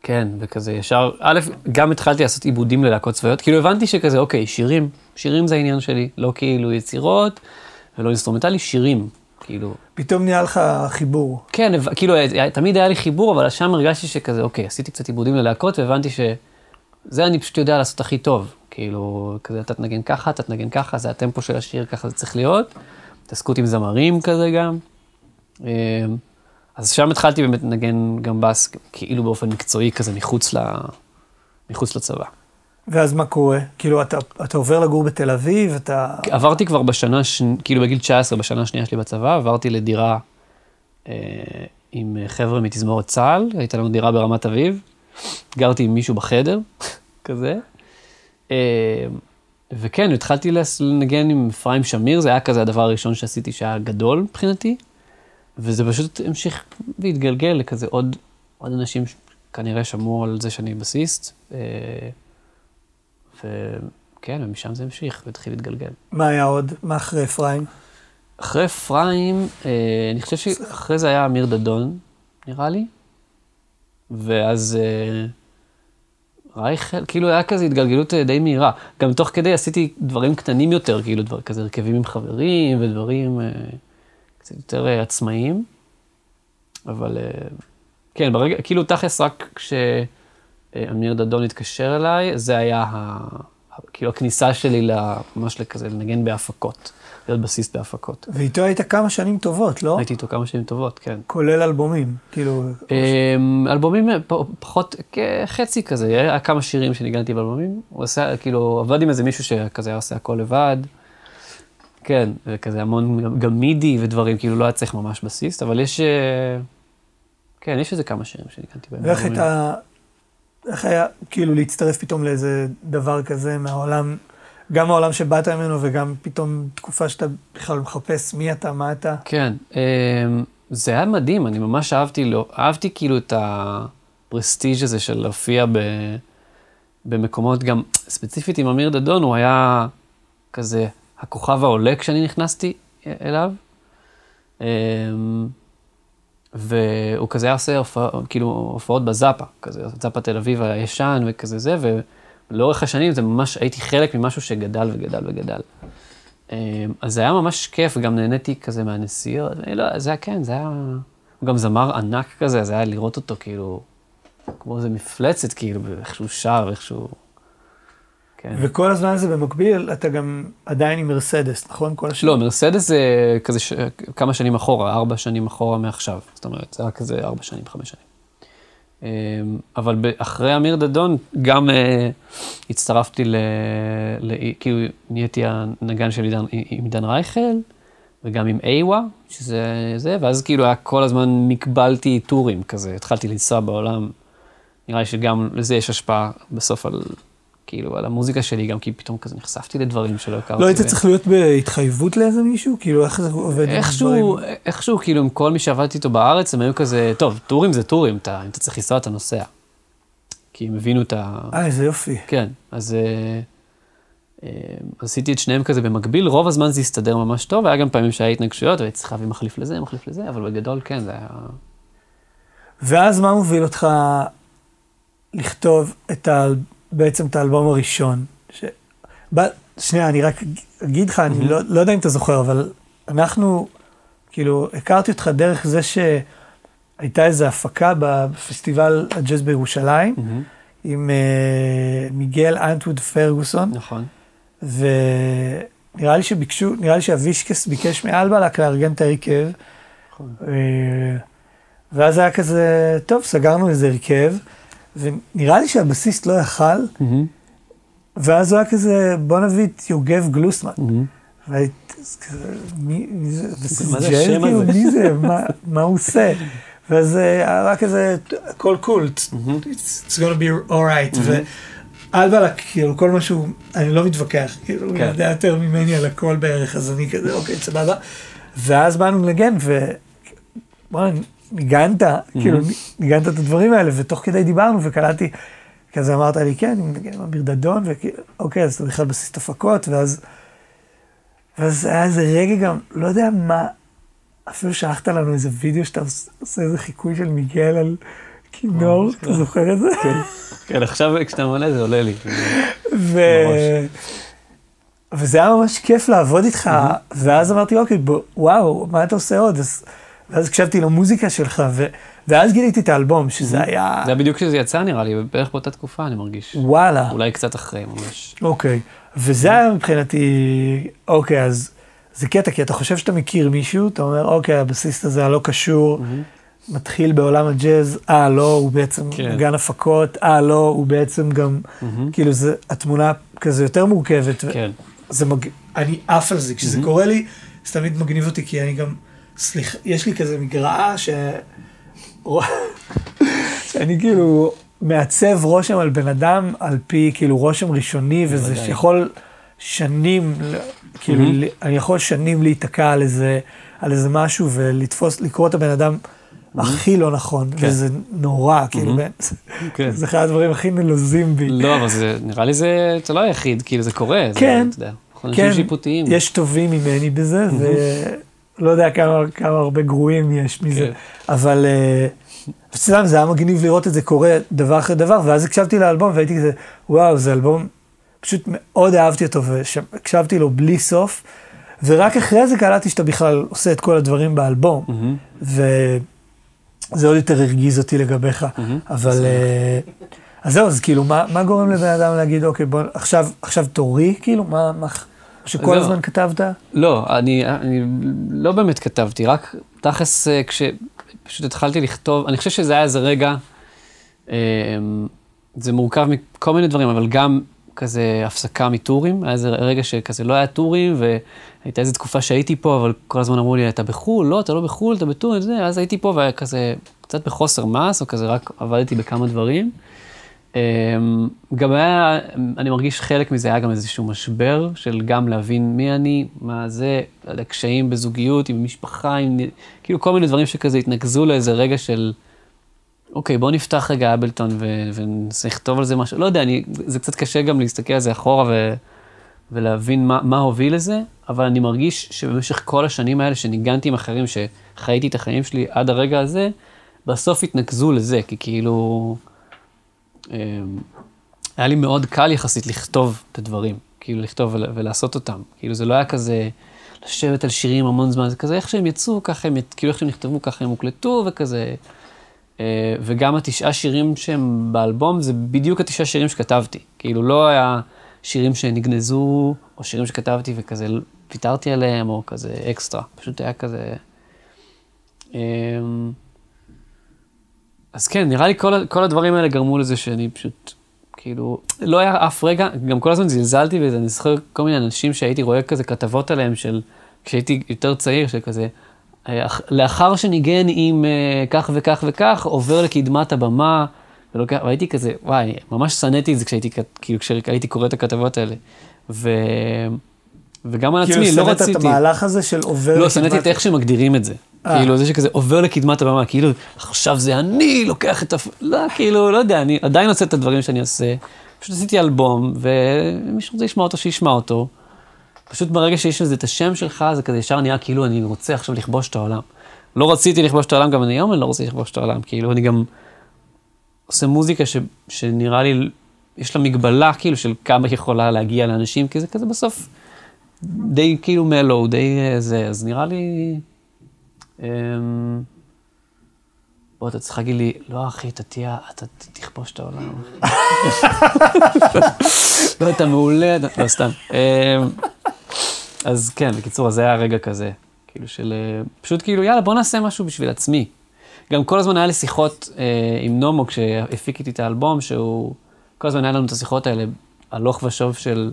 כן, וכזה ישר, א', גם התחלתי לעשות עיבודים ללהקות צבאיות, כאילו הבנתי שכזה, אוקיי, שירים, שירים זה העניין שלי, לא כאילו יצירות ולא אינסטרומנטלי, שירים, כאילו. פתאום נהיה לך חיבור. כן, כאילו, תמיד היה לי חיבור, אבל שם הרגשתי שכזה, אוקיי, עשיתי קצת עיבודים ללהקות, והבנתי שזה אני פשוט יודע לעשות הכי טוב. כאילו, כזה, אתה תנגן ככה, אתה תנגן ככה, זה הטמפו של השיר, ככה זה צריך להיות. התעסקות עם זמרים כזה גם. אמ, אז שם התחלתי באמת לנגן גם בס, כאילו באופן מקצועי כזה, מחוץ, ל... מחוץ לצבא. ואז מה קורה? כאילו, אתה, אתה עובר לגור בתל אביב, אתה... עברתי כבר בשנה, ש... כאילו בגיל 19, בשנה השנייה שלי בצבא, עברתי לדירה אה, עם חבר'ה מתזמורת צה"ל, הייתה לנו דירה ברמת אביב, גרתי עם מישהו בחדר, כזה. אה, וכן, התחלתי לנגן עם אפרים שמיר, זה היה כזה הדבר הראשון שעשיתי שהיה גדול מבחינתי, וזה פשוט המשיך והתגלגל לכזה עוד, עוד אנשים כנראה שמעו על זה שאני בסיסט. אה, וכן, ומשם זה המשיך והתחיל להתגלגל. מה היה עוד? מה אחרי אפרים? אחרי אפרים, אה, אני חושב שאחרי זה היה אמיר דדון, נראה לי. ואז אה, רייכל, כאילו היה כזה התגלגלות אה, די מהירה. גם תוך כדי עשיתי דברים קטנים יותר, כאילו דבר כזה הרכבים עם חברים ודברים אה, קצת יותר עצמאיים. אבל כן, ברגע, כאילו תכלס רק כשאמיר דדון התקשר אליי, זה היה ה- כאילו הכניסה שלי ממש לכזה לנגן בהפקות, להיות בסיסט בהפקות. ואיתו היית כמה שנים טובות, לא? הייתי איתו כמה שנים טובות, כן. כולל אלבומים, כאילו... אמ, אלבומים פחות, חצי כזה, היה כמה שירים שניגנתי באלבומים, הוא עשה, כאילו, עבד עם איזה מישהו שכזה היה עושה הכל לבד. כן, וכזה המון, גם- מידי ודברים, כאילו לא היה צריך ממש בסיסט, אבל יש, אה, כן, יש איזה כמה שירים שניגנתי בהם. ואיך. הייתה... איך היה, כאילו, להצטרף פתאום לאיזה דבר כזה מהעולם, גם העולם שבאת ממנו וגם פתאום תקופה שאתה בכלל מחפש מי אתה, מה אתה. כן, אמ, זה היה מדהים, אני ממש אהבתי, לו, אהבתי כאילו את הפרסטיג' הזה של להופיע ב, במקומות, גם ספציפית עם אמיר דדון, הוא היה כזה הכוכב העולה כשאני נכנסתי אליו. והוא כזה היה עושה הופע, כאילו הופעות בזאפה, כזה, זאפה תל אביב הישן וכזה זה, ולאורך השנים זה ממש, הייתי חלק ממשהו שגדל וגדל וגדל. אמ, אז זה היה ממש כיף, וגם נהניתי כזה מהנסיעות, לא, זה היה כן, זה היה... הוא גם זמר ענק כזה, זה היה לראות אותו כאילו, כמו איזה מפלצת, כאילו, איך שהוא שר, איך שהוא... כן. וכל הזמן הזה במקביל, אתה גם עדיין עם מרסדס, נכון? כל השנים. לא, מרסדס זה כזה ש... כמה שנים אחורה, ארבע שנים אחורה מעכשיו. זאת אומרת, זה היה כזה ארבע שנים, חמש שנים. אמ, אבל אחרי אמיר דדון, גם uh, הצטרפתי ל... ל... כאילו, נהייתי הנגן של עידן, עם עידן רייכל, וגם עם איווה, שזה זה, ואז כאילו היה כל הזמן נקבלתי טורים כזה, התחלתי לנסוע בעולם. נראה לי שגם לזה יש השפעה בסוף על, כאילו, על המוזיקה שלי, גם כי פתאום כזה נחשפתי לדברים שלא הכרתי. לא היית ו- צריך להיות בהתחייבות לאיזה מישהו? כאילו, איך זה עובד? עם איכשהו, דברים? איכשהו, כאילו, עם כל מי שעבדתי איתו בארץ, הם היו כזה, טוב, טורים זה טורים, אתה, אם אתה צריך לנסוע, אתה נוסע. כי הם הבינו את ה... אה, איזה יופי. כן, אז אה, אה, עשיתי את שניהם כזה במקביל, רוב הזמן זה הסתדר ממש טוב, היה גם פעמים שהיה התנגשויות, והייתי צריך להביא מחליף לזה, מחליף לזה, אבל בגדול כן, זה היה... ואז מה מוביל אותך לכתוב את ה... בעצם את האלבום הראשון? ש... ב... שנייה, אני רק אגיד לך, אני לא, לא יודע אם אתה זוכר, אבל אנחנו, כאילו, הכרתי אותך דרך זה שהייתה איזו הפקה בפסטיבל הג'אז בירושלים, עם אה, מיגל אנטווד פרגוסון, נכון. ונראה לי שביקשו, נראה לי שהווישקס ביקש מאלבלק לארגן את ההרכב. נכון. אה, ואז היה כזה, טוב, סגרנו איזה הרכב, ונראה לי שהבסיסט לא יכל, ואז הוא היה כזה, בוא נביא את יוגב גלוסמן. והייתי אז כזה, מי מי זה? מה זה? השם כאילו, הזה? מי זה? מה- מה הוא עושה? ואז אה, היה רק כזה, הכל קול, it's it's gonna be alright. ואלבלק, כאילו, כל משהו, אני לא מתווכח, כאילו, הוא כן. יודע יותר ממני על הכל בערך, אז אני כזה, אוקיי, סבבה. ואז באנו לנגן, ו... ניגנת, כאילו, ניגנת את הדברים האלה, ותוך כדי דיברנו וקלטתי, כזה אמרת לי, כן, אני מנגן עם אמיר דדון, ואוקיי, אז אתה בכלל בסיס הפקות, ואז, ואז היה איזה רגע גם, לא יודע מה, אפילו שלחת לנו איזה וידאו שאתה עוש- עושה איזה חיקוי של מיגל על כינור, אתה זוכר את זה? כן, עכשיו כשאתה מונה זה עולה לי. ו... וזה היה ממש כיף לעבוד איתך, ואז אמרתי, אוקיי, בוא, וואו, מה אתה עושה עוד? אז, ואז הקשבתי למוזיקה שלך, ו... ואז גיליתי את האלבום, שזה היה, זה היה בדיוק כשזה יצא נראה לי, בערך באותה תקופה אני מרגיש. וואלה, אולי קצת אחרי ממש. אוקיי. וזה היה מבחינתי, אוקיי, אז זה קטע, כי אתה חושב שאתה מכיר מישהו, אתה אומר, אוקיי, הבסיסט הזה הלא קשור, מתחיל בעולם הג'אז, אה, לא, הוא בעצם כן. גן הפקות, אה, לא, הוא בעצם גם, כאילו, זה, התמונה כזה יותר מורכבת. כן. זה מג... אני עף על זה, כשזה קורה לי, זה תמיד מגניב אותי, כי אני גם, סליחה, יש לי כזה מגרעה ש... שאני כאילו מעצב רושם על בן אדם על פי כאילו רושם ראשוני, וזה בוודאי. יכול שנים, כאילו, אני יכול שנים להיתקע על איזה, על איזה משהו ולתפוס, לקרוא את הבן אדם הכי לא נכון, כן. וזה נורא, כאילו, כן. זה אחד הדברים הכי נלוזים בי. לא, אבל זה, נראה לי זה, זה לא היחיד, כאילו זה קורה. כן. אתה יודע, אנשים שיפוטיים. יש טובים ממני בזה, ולא יודע כמה, כמה הרבה גרועים יש מזה. כן. אבל אה, סתם, זה היה מגניב לראות את זה קורה דבר אחרי דבר, ואז הקשבתי לאלבום והייתי כזה, וואו, זה אלבום, פשוט מאוד אהבתי אותו, והקשבתי לו בלי סוף, ורק אחרי זה קלטתי שאתה בכלל עושה את כל הדברים באלבום, מהמם. וזה עוד יותר הרגיז אותי לגביך, אבל... אה, אז זהו, אז כאילו, מה, מה גורם לבן אדם להגיד, אוקיי, בוא, עכשיו, עכשיו תורי, כאילו, מה, מה, שכל זהו. הזמן כתבת? לא, אני, אני לא באמת כתבתי, רק תכלס אה, כשפשוט התחלתי לכתוב, אני חושב שזה היה איזה רגע, אה, זה מורכב מכל מיני דברים, אבל גם כזה הפסקה מטורים, היה איזה רגע שכזה לא היה טורים, והייתה איזו תקופה שהייתי פה, אבל כל הזמן אמרו לי, אתה בחו"ל? לא, אתה לא בחו"ל, אתה בטור, זה, אז הייתי פה, והיה כזה קצת בחוסר מס, או כזה רק עבדתי בכמה דברים. אמ, גם היה, אני מרגיש חלק מזה היה גם איזשהו משבר של גם להבין מי אני, מה זה, לא יודע, בזוגיות, עם משפחה, עם, כאילו כל מיני דברים שכזה התנקזו לאיזה רגע של, אוקיי, בוא נפתח רגע אבלטון ו- וננסה לכתוב על זה משהו, לא יודע, אני, זה קצת קשה גם להסתכל על זה אחורה ו, ולהבין מה, מה הוביל לזה, אבל אני מרגיש שבמשך כל השנים האלה שניגנתי עם אחרים, שחייתי את החיים שלי עד הרגע הזה, בסוף התנקזו לזה, כי כאילו... אמ, היה לי מאוד קל יחסית לכתוב את הדברים, כאילו לכתוב ול- ולעשות אותם. כאילו זה לא היה כזה לשבת על שירים המון זמן, זה כזה איך שהם יצאו, ככה הם, כאילו איך שהם נכתבו, ככה הם הוקלטו וכזה. אה, וגם התשעה שירים שהם באלבום, זה בדיוק התשעה שירים שכתבתי. כאילו לא היה שירים שנגנזו, או שירים שכתבתי וכזה ויתרתי עליהם, או כזה אקסטרה. פשוט היה כזה... אז כן, נראה לי כל, כל הדברים האלה גרמו לזה שאני פשוט, כאילו, לא היה אף רגע, גם כל הזמן זלזלתי בזה, אני זוכר כל מיני אנשים שהייתי רואה כזה כתבות עליהם של, כשהייתי יותר צעיר, של כזה, אה, אח- לאחר שניגן עם אה, כך וכך וכך, עובר לקדמת הבמה, ולוקח, והייתי כזה, וואי, ממש שנאתי את זה כשהייתי, כאילו, כשהייתי קורא את הכתבות האלה. ו... וגם על עצמי, כאילו, לא שנאת רציתי. את המהלך הזה של עובר... לא, לקדמת- שנאתי את איך שמגדירים את זה. אה. כאילו, זה שכזה עובר לקדמת הבמה, כאילו, עכשיו זה אני לוקח את ה... לא, כאילו, לא יודע, אני עדיין עושה את הדברים שאני עושה. פשוט עשיתי אלבום, ומי שרוצה לשמוע אותו, שישמע אותו. פשוט ברגע שיש לזה את השם שלך, זה כזה ישר נהיה כאילו אני רוצה עכשיו לכבוש את העולם. לא רציתי לכבוש את העולם, גם אני היום אני לא רוצה לכבוש את העולם. כאילו, אני גם עושה מוזיקה ש, שנראה לי, יש לה מגבלה כאילו של כמה יכולה להגיע לאנשים, כי זה כזה בסוף די כאילו מלו, די אה, זה, אז נראה לי... אמ, בוא, אתה צריך להגיד לי, לא אחי, אתה תהיה, אתה תכבוש את העולם. לא, אתה מעולה, לא, סתם. אמ, אז כן, בקיצור, זה היה רגע כזה, כאילו של, אה, פשוט כאילו, יאללה, בוא נעשה משהו בשביל עצמי. גם כל הזמן היה לי שיחות אה, עם נומו כשהפיק איתי את האלבום, שהוא, כל הזמן היה לנו את השיחות האלה, הלוך ושוב של,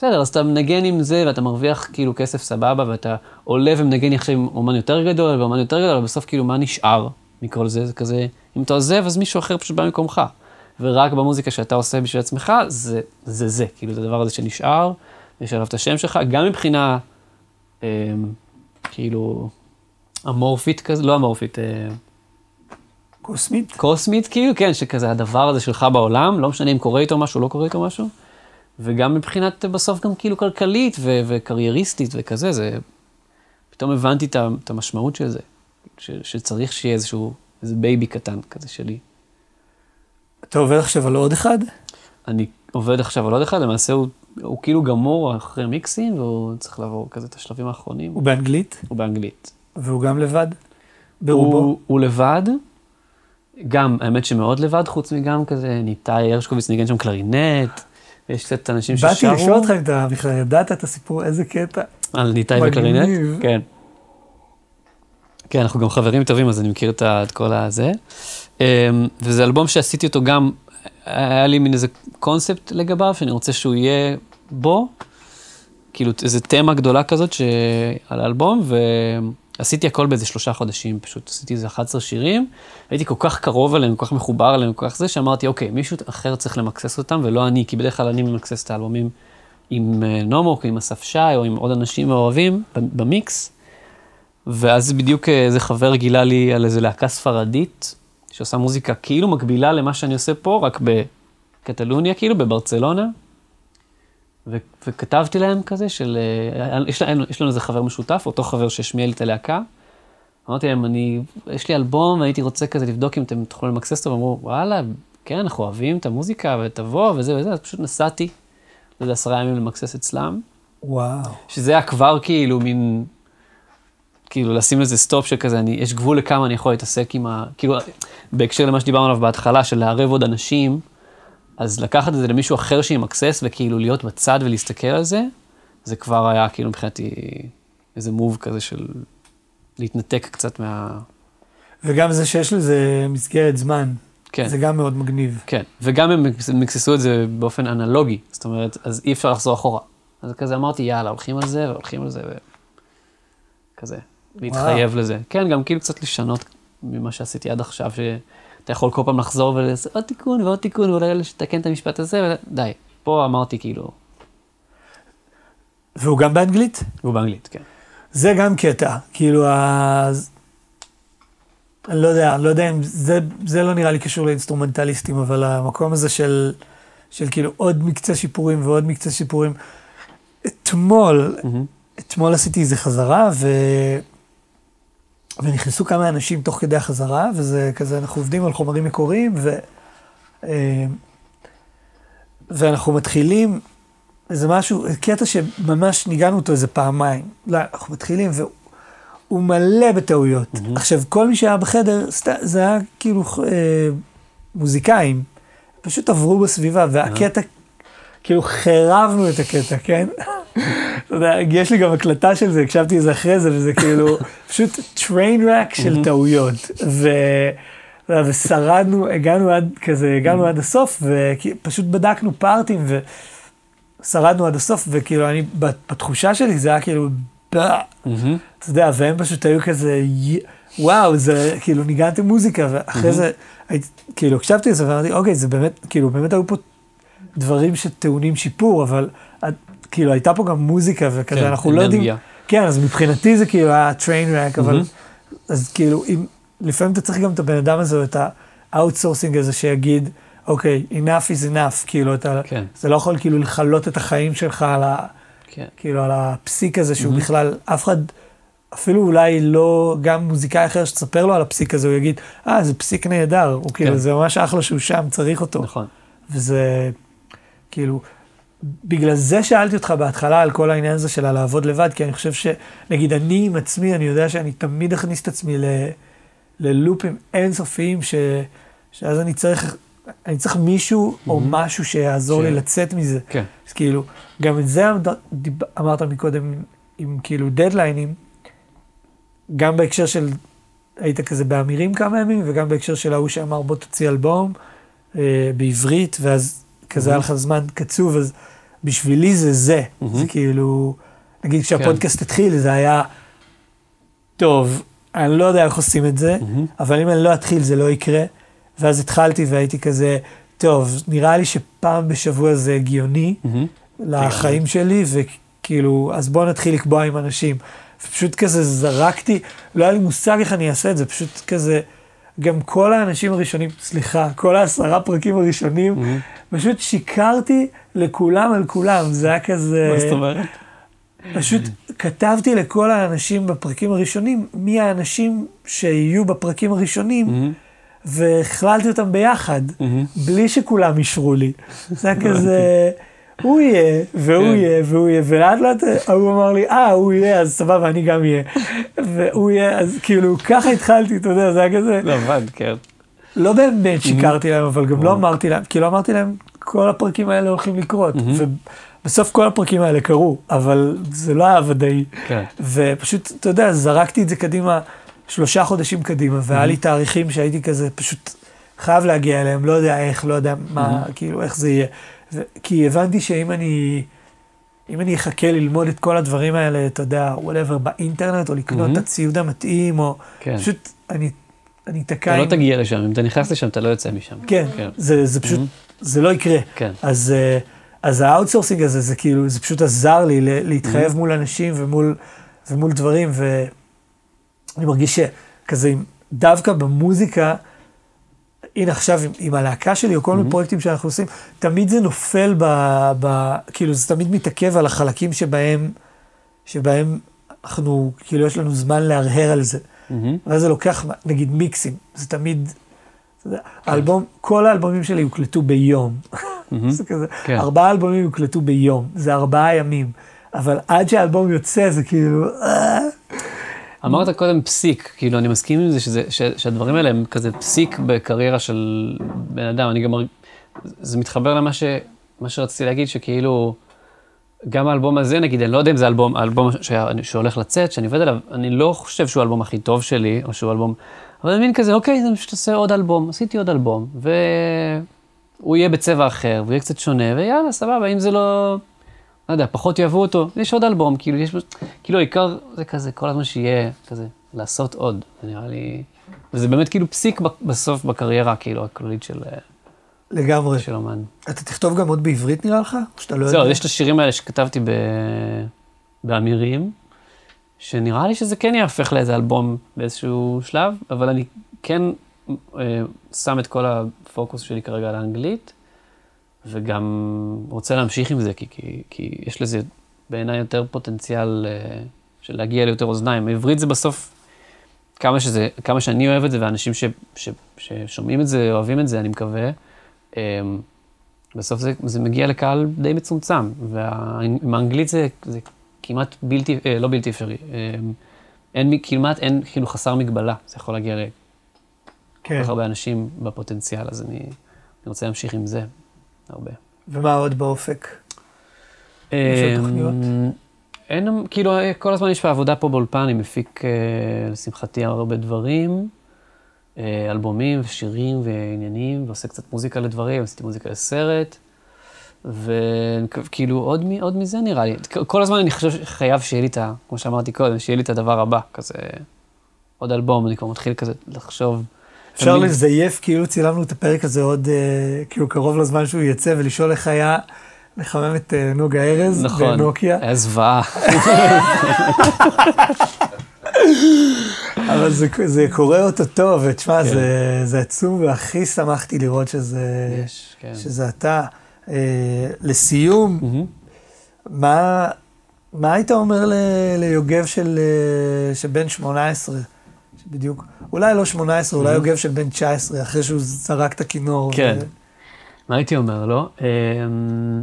בסדר, אז אתה מנגן עם זה ואתה מרוויח כאילו כסף סבבה ואתה עולה ומנגן עכשיו עם אומן יותר גדול ואומן יותר גדול, אבל בסוף כאילו מה נשאר מכל זה? זה כזה, אם אתה עוזב אז מישהו אחר פשוט בא במקומך. ורק במוזיקה שאתה עושה בשביל עצמך, זה זה, זה כאילו זה הדבר הזה שנשאר, יש עליו את השם שלך, גם מבחינה אה, כאילו אמורפית כזה, לא אמורפית, אה, קוסמית? קוסמית, כאילו, כן, שכזה הדבר הזה שלך בעולם, לא משנה אם קורה איתו משהו, לא קורה איתו משהו, וגם מבחינת בסוף גם כאילו כלכלית ו- וקרייריסטית וכזה, זה... פתאום הבנתי את את המשמעות של זה, ש- שצריך שיהיה איזשהו, איזה baby קטן כזה שלי. אתה עובד עכשיו על עוד אחד? אני עובד עכשיו על עוד אחד, למעשה הוא, הוא כאילו גמור אחרי מיקסים, והוא צריך לעבור כזה את השלבים האחרונים, הוא באנגלית, הוא באנגלית. והוא גם לבד? ברובו? הוא, הוא לבד, גם, האמת שמאוד לבד, חוץ מגם כזה, ניתאי הרשקוביץ ניגן שם קלרינט, ויש קצת אנשים ששרו. באתי לשאול אותך אם אתה בכלל ידעת את הסיפור, איזה קטע. על ניתאי. וקלרינט? כן. כן, אנחנו גם חברים טובים, אז אני מכיר את כל הזה. אמ, וזה אלבום שעשיתי אותו גם, היה לי מין איזה קונספט לגביו, שאני רוצה שהוא יהיה בו, כאילו איזה תמה גדולה כזאת. על האלבום, ועשיתי הכל באיזה שלושה חודשים, פשוט עשיתי איזה 11 שירים, הייתי כל כך קרוב אליהם, כל כך מחובר אליהם, כל כך זה, שאמרתי, אוקיי, מישהו אחר צריך למקסס אותם, ולא אני, כי בדרך כלל אני ממקסס את האלבומים עם אה, נומוק, עם אסף שי, או עם עוד אנשים מאוהבים במיקס. ואז בדיוק אה, איזה חבר גילה לי על איזה להקה ספרדית, שעושה מוזיקה כאילו מקבילה למה שאני עושה פה, רק בקטלוניה, כאילו, בברצלונה. ו- וכתבתי להם כזה של, אה, יש, לנו, יש לנו איזה חבר משותף, אותו חבר שהשמיע לי את הלהקה. אמרתי להם, אני, יש לי אלבום, והייתי רוצה כזה לבדוק אם אתם תוכלו למקסס אותו, ואמרו, וואלה, כן, אנחנו אוהבים את המוזיקה, ותבוא, וזה וזה, אז פשוט נסעתי, לא יודע, עשרה ימים למקסס אצלם. וואו. שזה היה כבר כאילו מין, כאילו לשים לזה stop שכזה, אני, יש גבול לכמה אני יכול להתעסק עם ה... כאילו, בהקשר למה שדיברנו עליו בהתחלה, של לערב עוד אנשים, אז לקחת את זה למישהו אחר שימקסס, וכאילו להיות בצד ולהסתכל על זה, זה כבר היה כאילו מבחינתי איזה מוב כזה של להתנתק קצת מה... וגם זה שיש לזה מסגרת זמן, כן. זה גם מאוד מגניב. כן, וגם הם מקס- מקססו את זה באופן אנלוגי, זאת אומרת, אז אי אפשר לחזור אחורה. אז כזה אמרתי, יאללה, הולכים על זה, והולכים על זה, וכזה, להתחייב לזה. כן, גם כאילו קצת לשנות ממה שעשיתי עד עכשיו, אתה יכול כל פעם לחזור ולעשות עוד תיקון ועוד תיקון, ואולי לתקן את המשפט הזה, ודי. פה אמרתי כאילו, והוא גם באנגלית? הוא באנגלית, כן. זה גם קטע, כאילו, ה... אני לא יודע, אני לא יודע אם זה, זה לא נראה לי קשור לאינסטרומנטליסטים, אבל המקום הזה של, של כאילו עוד מקצה שיפורים ועוד מקצה שיפורים. אתמול, אתמול עשיתי איזה חזרה, ו... ונכנסו כמה אנשים תוך כדי החזרה, וזה כזה, אנחנו עובדים על חומרים מקוריים, ו... אה, ואנחנו מתחילים, זה משהו, קטע שממש ניגענו אותו איזה פעמיים. לא, אנחנו מתחילים, והוא מלא בטעויות. Mm-hmm. עכשיו, כל מי שהיה בחדר, סת... זה היה כאילו אה, מוזיקאים, פשוט עברו בסביבה, והקטע, כאילו חירבנו את הקטע, כן? אתה יודע, יש לי גם הקלטה של זה, הקשבתי לזה אחרי זה, וזה כאילו פשוט train wreck של טעויות. ו... ושרדנו, הגענו עד כזה, הגענו עד הסוף, ופשוט בדקנו פארטים ושרדנו עד הסוף, וכאילו אני, בתחושה שלי זה היה כאילו, אתה יודע, והם פשוט היו כזה, וואו, זה כאילו ניגנתם מוזיקה, ואחרי זה, כאילו, הקשבתי לזה ואמרתי, אוקיי, זה באמת, כאילו, באמת היו פה דברים שטעונים שיפור, אבל כאילו, הייתה פה גם מוזיקה וכזה, כן, אנחנו לא יודעים, אנרגיה. כן, אז מבחינתי זה כאילו היה train wreck, אבל, אז כאילו, אם, לפעמים אתה צריך גם את הבן אדם הזה, או את ה outsourcing הזה שיגיד, אוקיי, enough is enough, כאילו, אתה, כן. זה לא יכול כאילו לכלות את החיים שלך על ה... כן. כאילו, על הפסיק הזה שהוא בכלל, אף אחד, אפילו אולי לא, גם מוזיקאי אחר שתספר לו על הפסיק הזה, הוא יגיד, אה, זה פסיק נהדר, הוא כאילו, כן. זה ממש אחלה שהוא שם, צריך אותו. נכון. וזה, כאילו, בגלל זה שאלתי אותך בהתחלה על כל העניין הזה של הלעבוד לבד, כי אני חושב שנגיד אני עם עצמי, אני יודע שאני תמיד אכניס את עצמי ל, ללופים אינסופיים, ש, שאז אני צריך, אני צריך מישהו או משהו שיעזור לי ש- לצאת מזה. כן. אז כאילו, גם את זה אמרת- דיב- אמרת מקודם עם כאילו דדליינים, גם בהקשר של, היית כזה באמירים כמה ימים, וגם בהקשר של ההוא שאמר בוא תוציא אלבום אה, בעברית, ואז כזה היה לך זמן קצוב, אז בשבילי זה זה. זה כאילו, נגיד כשהפודקאסט התחיל, זה היה, טוב, אני לא יודע איך עושים את זה, אבל אם אני לא אתחיל זה לא יקרה. ואז התחלתי והייתי כזה, טוב, נראה לי שפעם בשבוע זה הגיוני לחיים שלי, וכאילו, אז בואו נתחיל לקבוע עם אנשים. ופשוט כזה זרקתי, לא היה לי מושג איך אני אעשה את זה, פשוט כזה, גם כל האנשים הראשונים, סליחה, כל העשרה פרקים הראשונים, פשוט שיקרתי לכולם על כולם, זה היה כזה... מה זאת אומרת? פשוט כתבתי לכל האנשים בפרקים הראשונים, מי האנשים שיהיו בפרקים הראשונים, והכללתי אותם ביחד, בלי שכולם אישרו לי. זה היה כזה, הוא יהיה, והוא כן. יהיה, והוא יהיה, ולאט לאט ההוא אמר לי, אה, הוא יהיה, אז סבבה, אני גם אהיה. והוא יהיה, אז כאילו, ככה התחלתי, אתה יודע, זה היה כזה, זה עבד, כן. לא באמת שיקרתי להם, אבל גם לא אמרתי להם, כאילו אמרתי להם, כל הפרקים האלה הולכים לקרות. ובסוף כל הפרקים האלה קרו, אבל זה לא היה ודאי. כן. ופשוט, אתה יודע, זרקתי את זה קדימה, שלושה חודשים קדימה, והיה לי תאריכים שהייתי כזה פשוט חייב להגיע אליהם, לא יודע איך, לא יודע מה, כאילו, איך זה יהיה. ו- כי הבנתי שאם אני, אם אני אחכה ללמוד את כל הדברים האלה, אתה יודע, whatever, באינטרנט, או לקנות את הציוד המתאים, או כן. פשוט, אני, אני אתקע אתה לא עם... תגיע לשם, אם אתה נכנס לשם, אתה לא יוצא משם. כן, כן. זה, זה פשוט, זה לא יקרה. כן. אז, אה, אז ה outsourcing הזה, זה כאילו, זה פשוט עזר לי להתחייב מול אנשים ומול, ומול דברים, ואני מרגיש שכזה, דווקא במוזיקה, הנה עכשיו עם, עם הלהקה שלי, או כל מיני פרויקטים שאנחנו עושים, תמיד זה נופל ב, ב... כאילו, זה תמיד מתעכב על החלקים שבהם, שבהם אנחנו, כאילו, יש לנו זמן להרהר על זה. ואז זה לוקח, נגיד, מיקסים, זה תמיד, יודע, האלבום, כל האלבומים שלי הוקלטו ביום. זה כזה, כן. ארבעה אלבומים הוקלטו ביום, זה ארבעה ימים. אבל עד שהאלבום יוצא, זה כאילו, אה, אמרת קודם פסיק, כאילו, אני מסכים עם זה שזה, ש, שהדברים האלה הם כזה פסיק בקריירה של בן אדם. אני גם, זה מתחבר למה ש, שרציתי להגיד, שכאילו, גם האלבום הזה, נגיד, אני לא יודע אם זה אלבום, האלבום ש, שהולך לצאת, שאני עובד עליו, אני לא חושב שהוא האלבום הכי טוב שלי, או שהוא אלבום, אבל אני מבין כזה, אוקיי, אני פשוט עושה עוד אלבום, עשיתי עוד אלבום, והוא יהיה בצבע אחר, והוא יהיה קצת שונה, ויאללה, סבבה, אם זה לא... לא יודע, פחות יאהבו אותו, יש עוד אלבום, כאילו, יש, כאילו, העיקר זה כזה, כל הזמן שיהיה כזה, לעשות עוד, זה נראה לי, וזה באמת כאילו פסיק בסוף בקריירה, כאילו, הכללית של, אה, לגמרי. של אומן. אתה תכתוב גם עוד בעברית נראה לך? או שאתה לא יודע? זהו, יש את השירים האלה שכתבתי ב... באמירים, שנראה לי שזה כן יהפך לאיזה אלבום באיזשהו שלב, אבל אני כן אה, שם את כל הפוקוס שלי כרגע על האנגלית, וגם רוצה להמשיך עם זה, כי, כי, כי יש לזה בעיניי יותר פוטנציאל אה, של להגיע ליותר אוזניים. עברית זה בסוף, כמה, שזה, כמה שאני אוהב את זה, ואנשים ש, ש, ששומעים את זה, אוהבים את זה, אני מקווה, אה, בסוף זה, זה מגיע לקהל די מצומצם, ועם האנגלית זה, זה כמעט בלתי, אה, לא בלתי אפשרי, אין, כמעט אין, כאילו חסר מגבלה, זה יכול להגיע לכל כן. כך הרבה אנשים בפוטנציאל, אז אני, אני רוצה להמשיך עם זה הרבה. ומה עוד באופק? אמ, אין, כאילו, כל הזמן יש בעבודה פה באולפן, אני מפיק, אה, לשמחתי, הרבה דברים, אה, אלבומים ושירים ועניינים, ועושה קצת מוזיקה לדברים, עשיתי מוזיקה לסרט, וכאילו, עוד, עוד מזה נראה לי. כל הזמן אני חושב שחייב שיהיה לי את ה... כמו שאמרתי קודם, שיהיה לי את הדבר הבא, כזה, עוד אלבום, אני כבר מתחיל כזה לחשוב. אפשר תמיד- לזייף כאילו צילמנו את הפרק הזה עוד, אה, כאילו קרוב לזמן שהוא יצא, ולשאול איך היה לחמם את אה, נוגה ארז נכון, בנוקיה. היה זוועה. אבל זה, זה קורה אוטוטו, ותשמע, כן. זה, זה עצום, והכי שמחתי לראות שזה, יש, כן. שזה אתה. אה, לסיום, מהמם. מה, מה היית אומר ל, ליוגב של, אה, של בן 18? שבדיוק, אולי לא 18, אולי יוגב של בן 19, אחרי שהוא זרק את הכינור. כן. ו- מה הייתי אומר לו? אמ,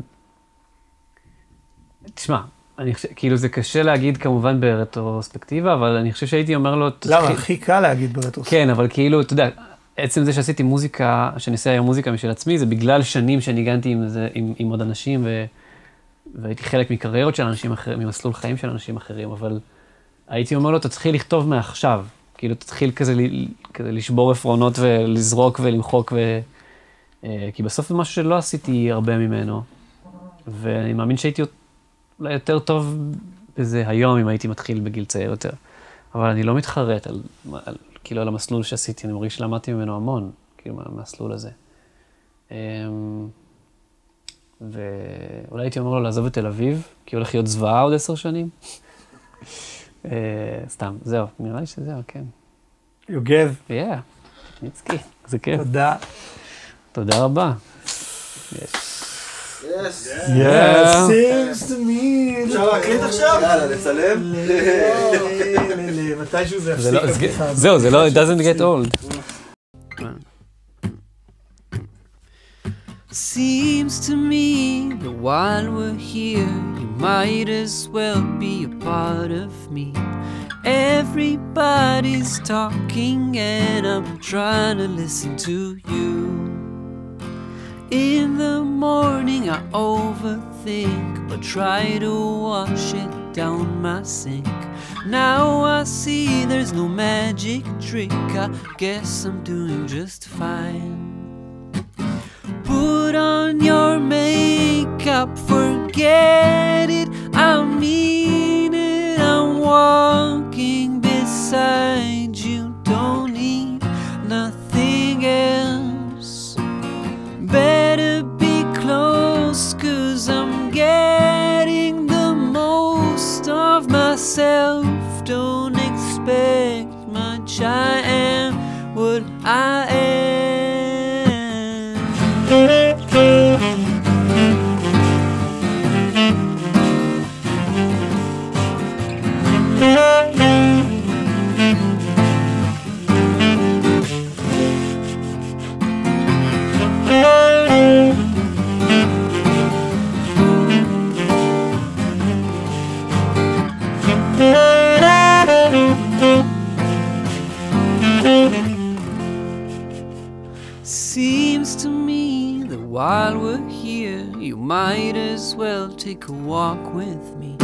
תשמע, אני חושב, כאילו זה קשה להגיד כמובן ברטרוספקטיבה, אבל אני חושב שהייתי אומר לו... למה? הכי קל להגיד ברטרוס. כן, אבל כאילו, אתה יודע, עצם זה שעשיתי מוזיקה, שאני עושה היום מוזיקה משל עצמי, זה בגלל שנים שניגנתי עם, זה, עם, עם עוד אנשים, ו, והייתי חלק מקריירות של אנשים אחרים, ממסלול חיים של אנשים אחרים, אבל הייתי אומר לו, תתחיל לכתוב מעכשיו. כאילו, תתחיל כזה, כזה לשבור עפרונות ולזרוק ולמחוק, ו... אה, כי בסוף זה משהו שלא עשיתי הרבה ממנו, ואני מאמין שהייתי אולי יותר טוב בזה היום, אם הייתי מתחיל בגיל צעיר יותר. אבל אני לא מתחרט על, על, כאילו, על המסלול שעשיתי, אני מרגיש שלמדתי ממנו המון, כאילו, מה- מהמסלול הזה. אמ, ואולי הייתי אומר לו לעזוב את תל אביב, כי הולך להיות זוועה עוד עשר שנים. אה, סתם, זהו, נראה לי שזהו, כן. יוגב, יאה, ניצקי, זה כיף. תודה. תודה רבה. יס. Yes, seems to me. אפשר להקליט עכשיו? יאללה, לצלם. מתישהו זה יפסיק. לא, הזאת. זהו, זה לא, it doesn't get old. Seems to me that while we're here, you might as well be a part of me. Everybody's talking, and I'm trying to listen to you. In the morning, I overthink, but try to wash it down my sink. Now I see there's no magic trick, I guess I'm doing just fine. Put on your makeup, forget it. I mean it. I'm walking beside you. Don't need nothing else. Better be close, cause I'm getting the most of myself. Don't expect much. I am what I am. While we're here, you might as well take a walk with me.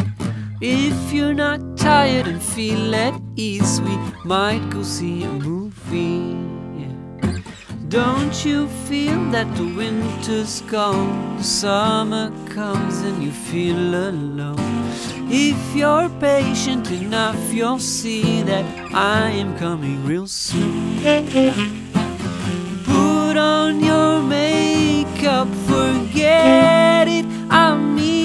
If you're not tired and feel at ease, we might go see a movie. yeah. Don't you feel that the winter's gone, summer comes and you feel alone? If you're patient enough, you'll see that I am coming real soon. Put on your makeup, forget it. I mean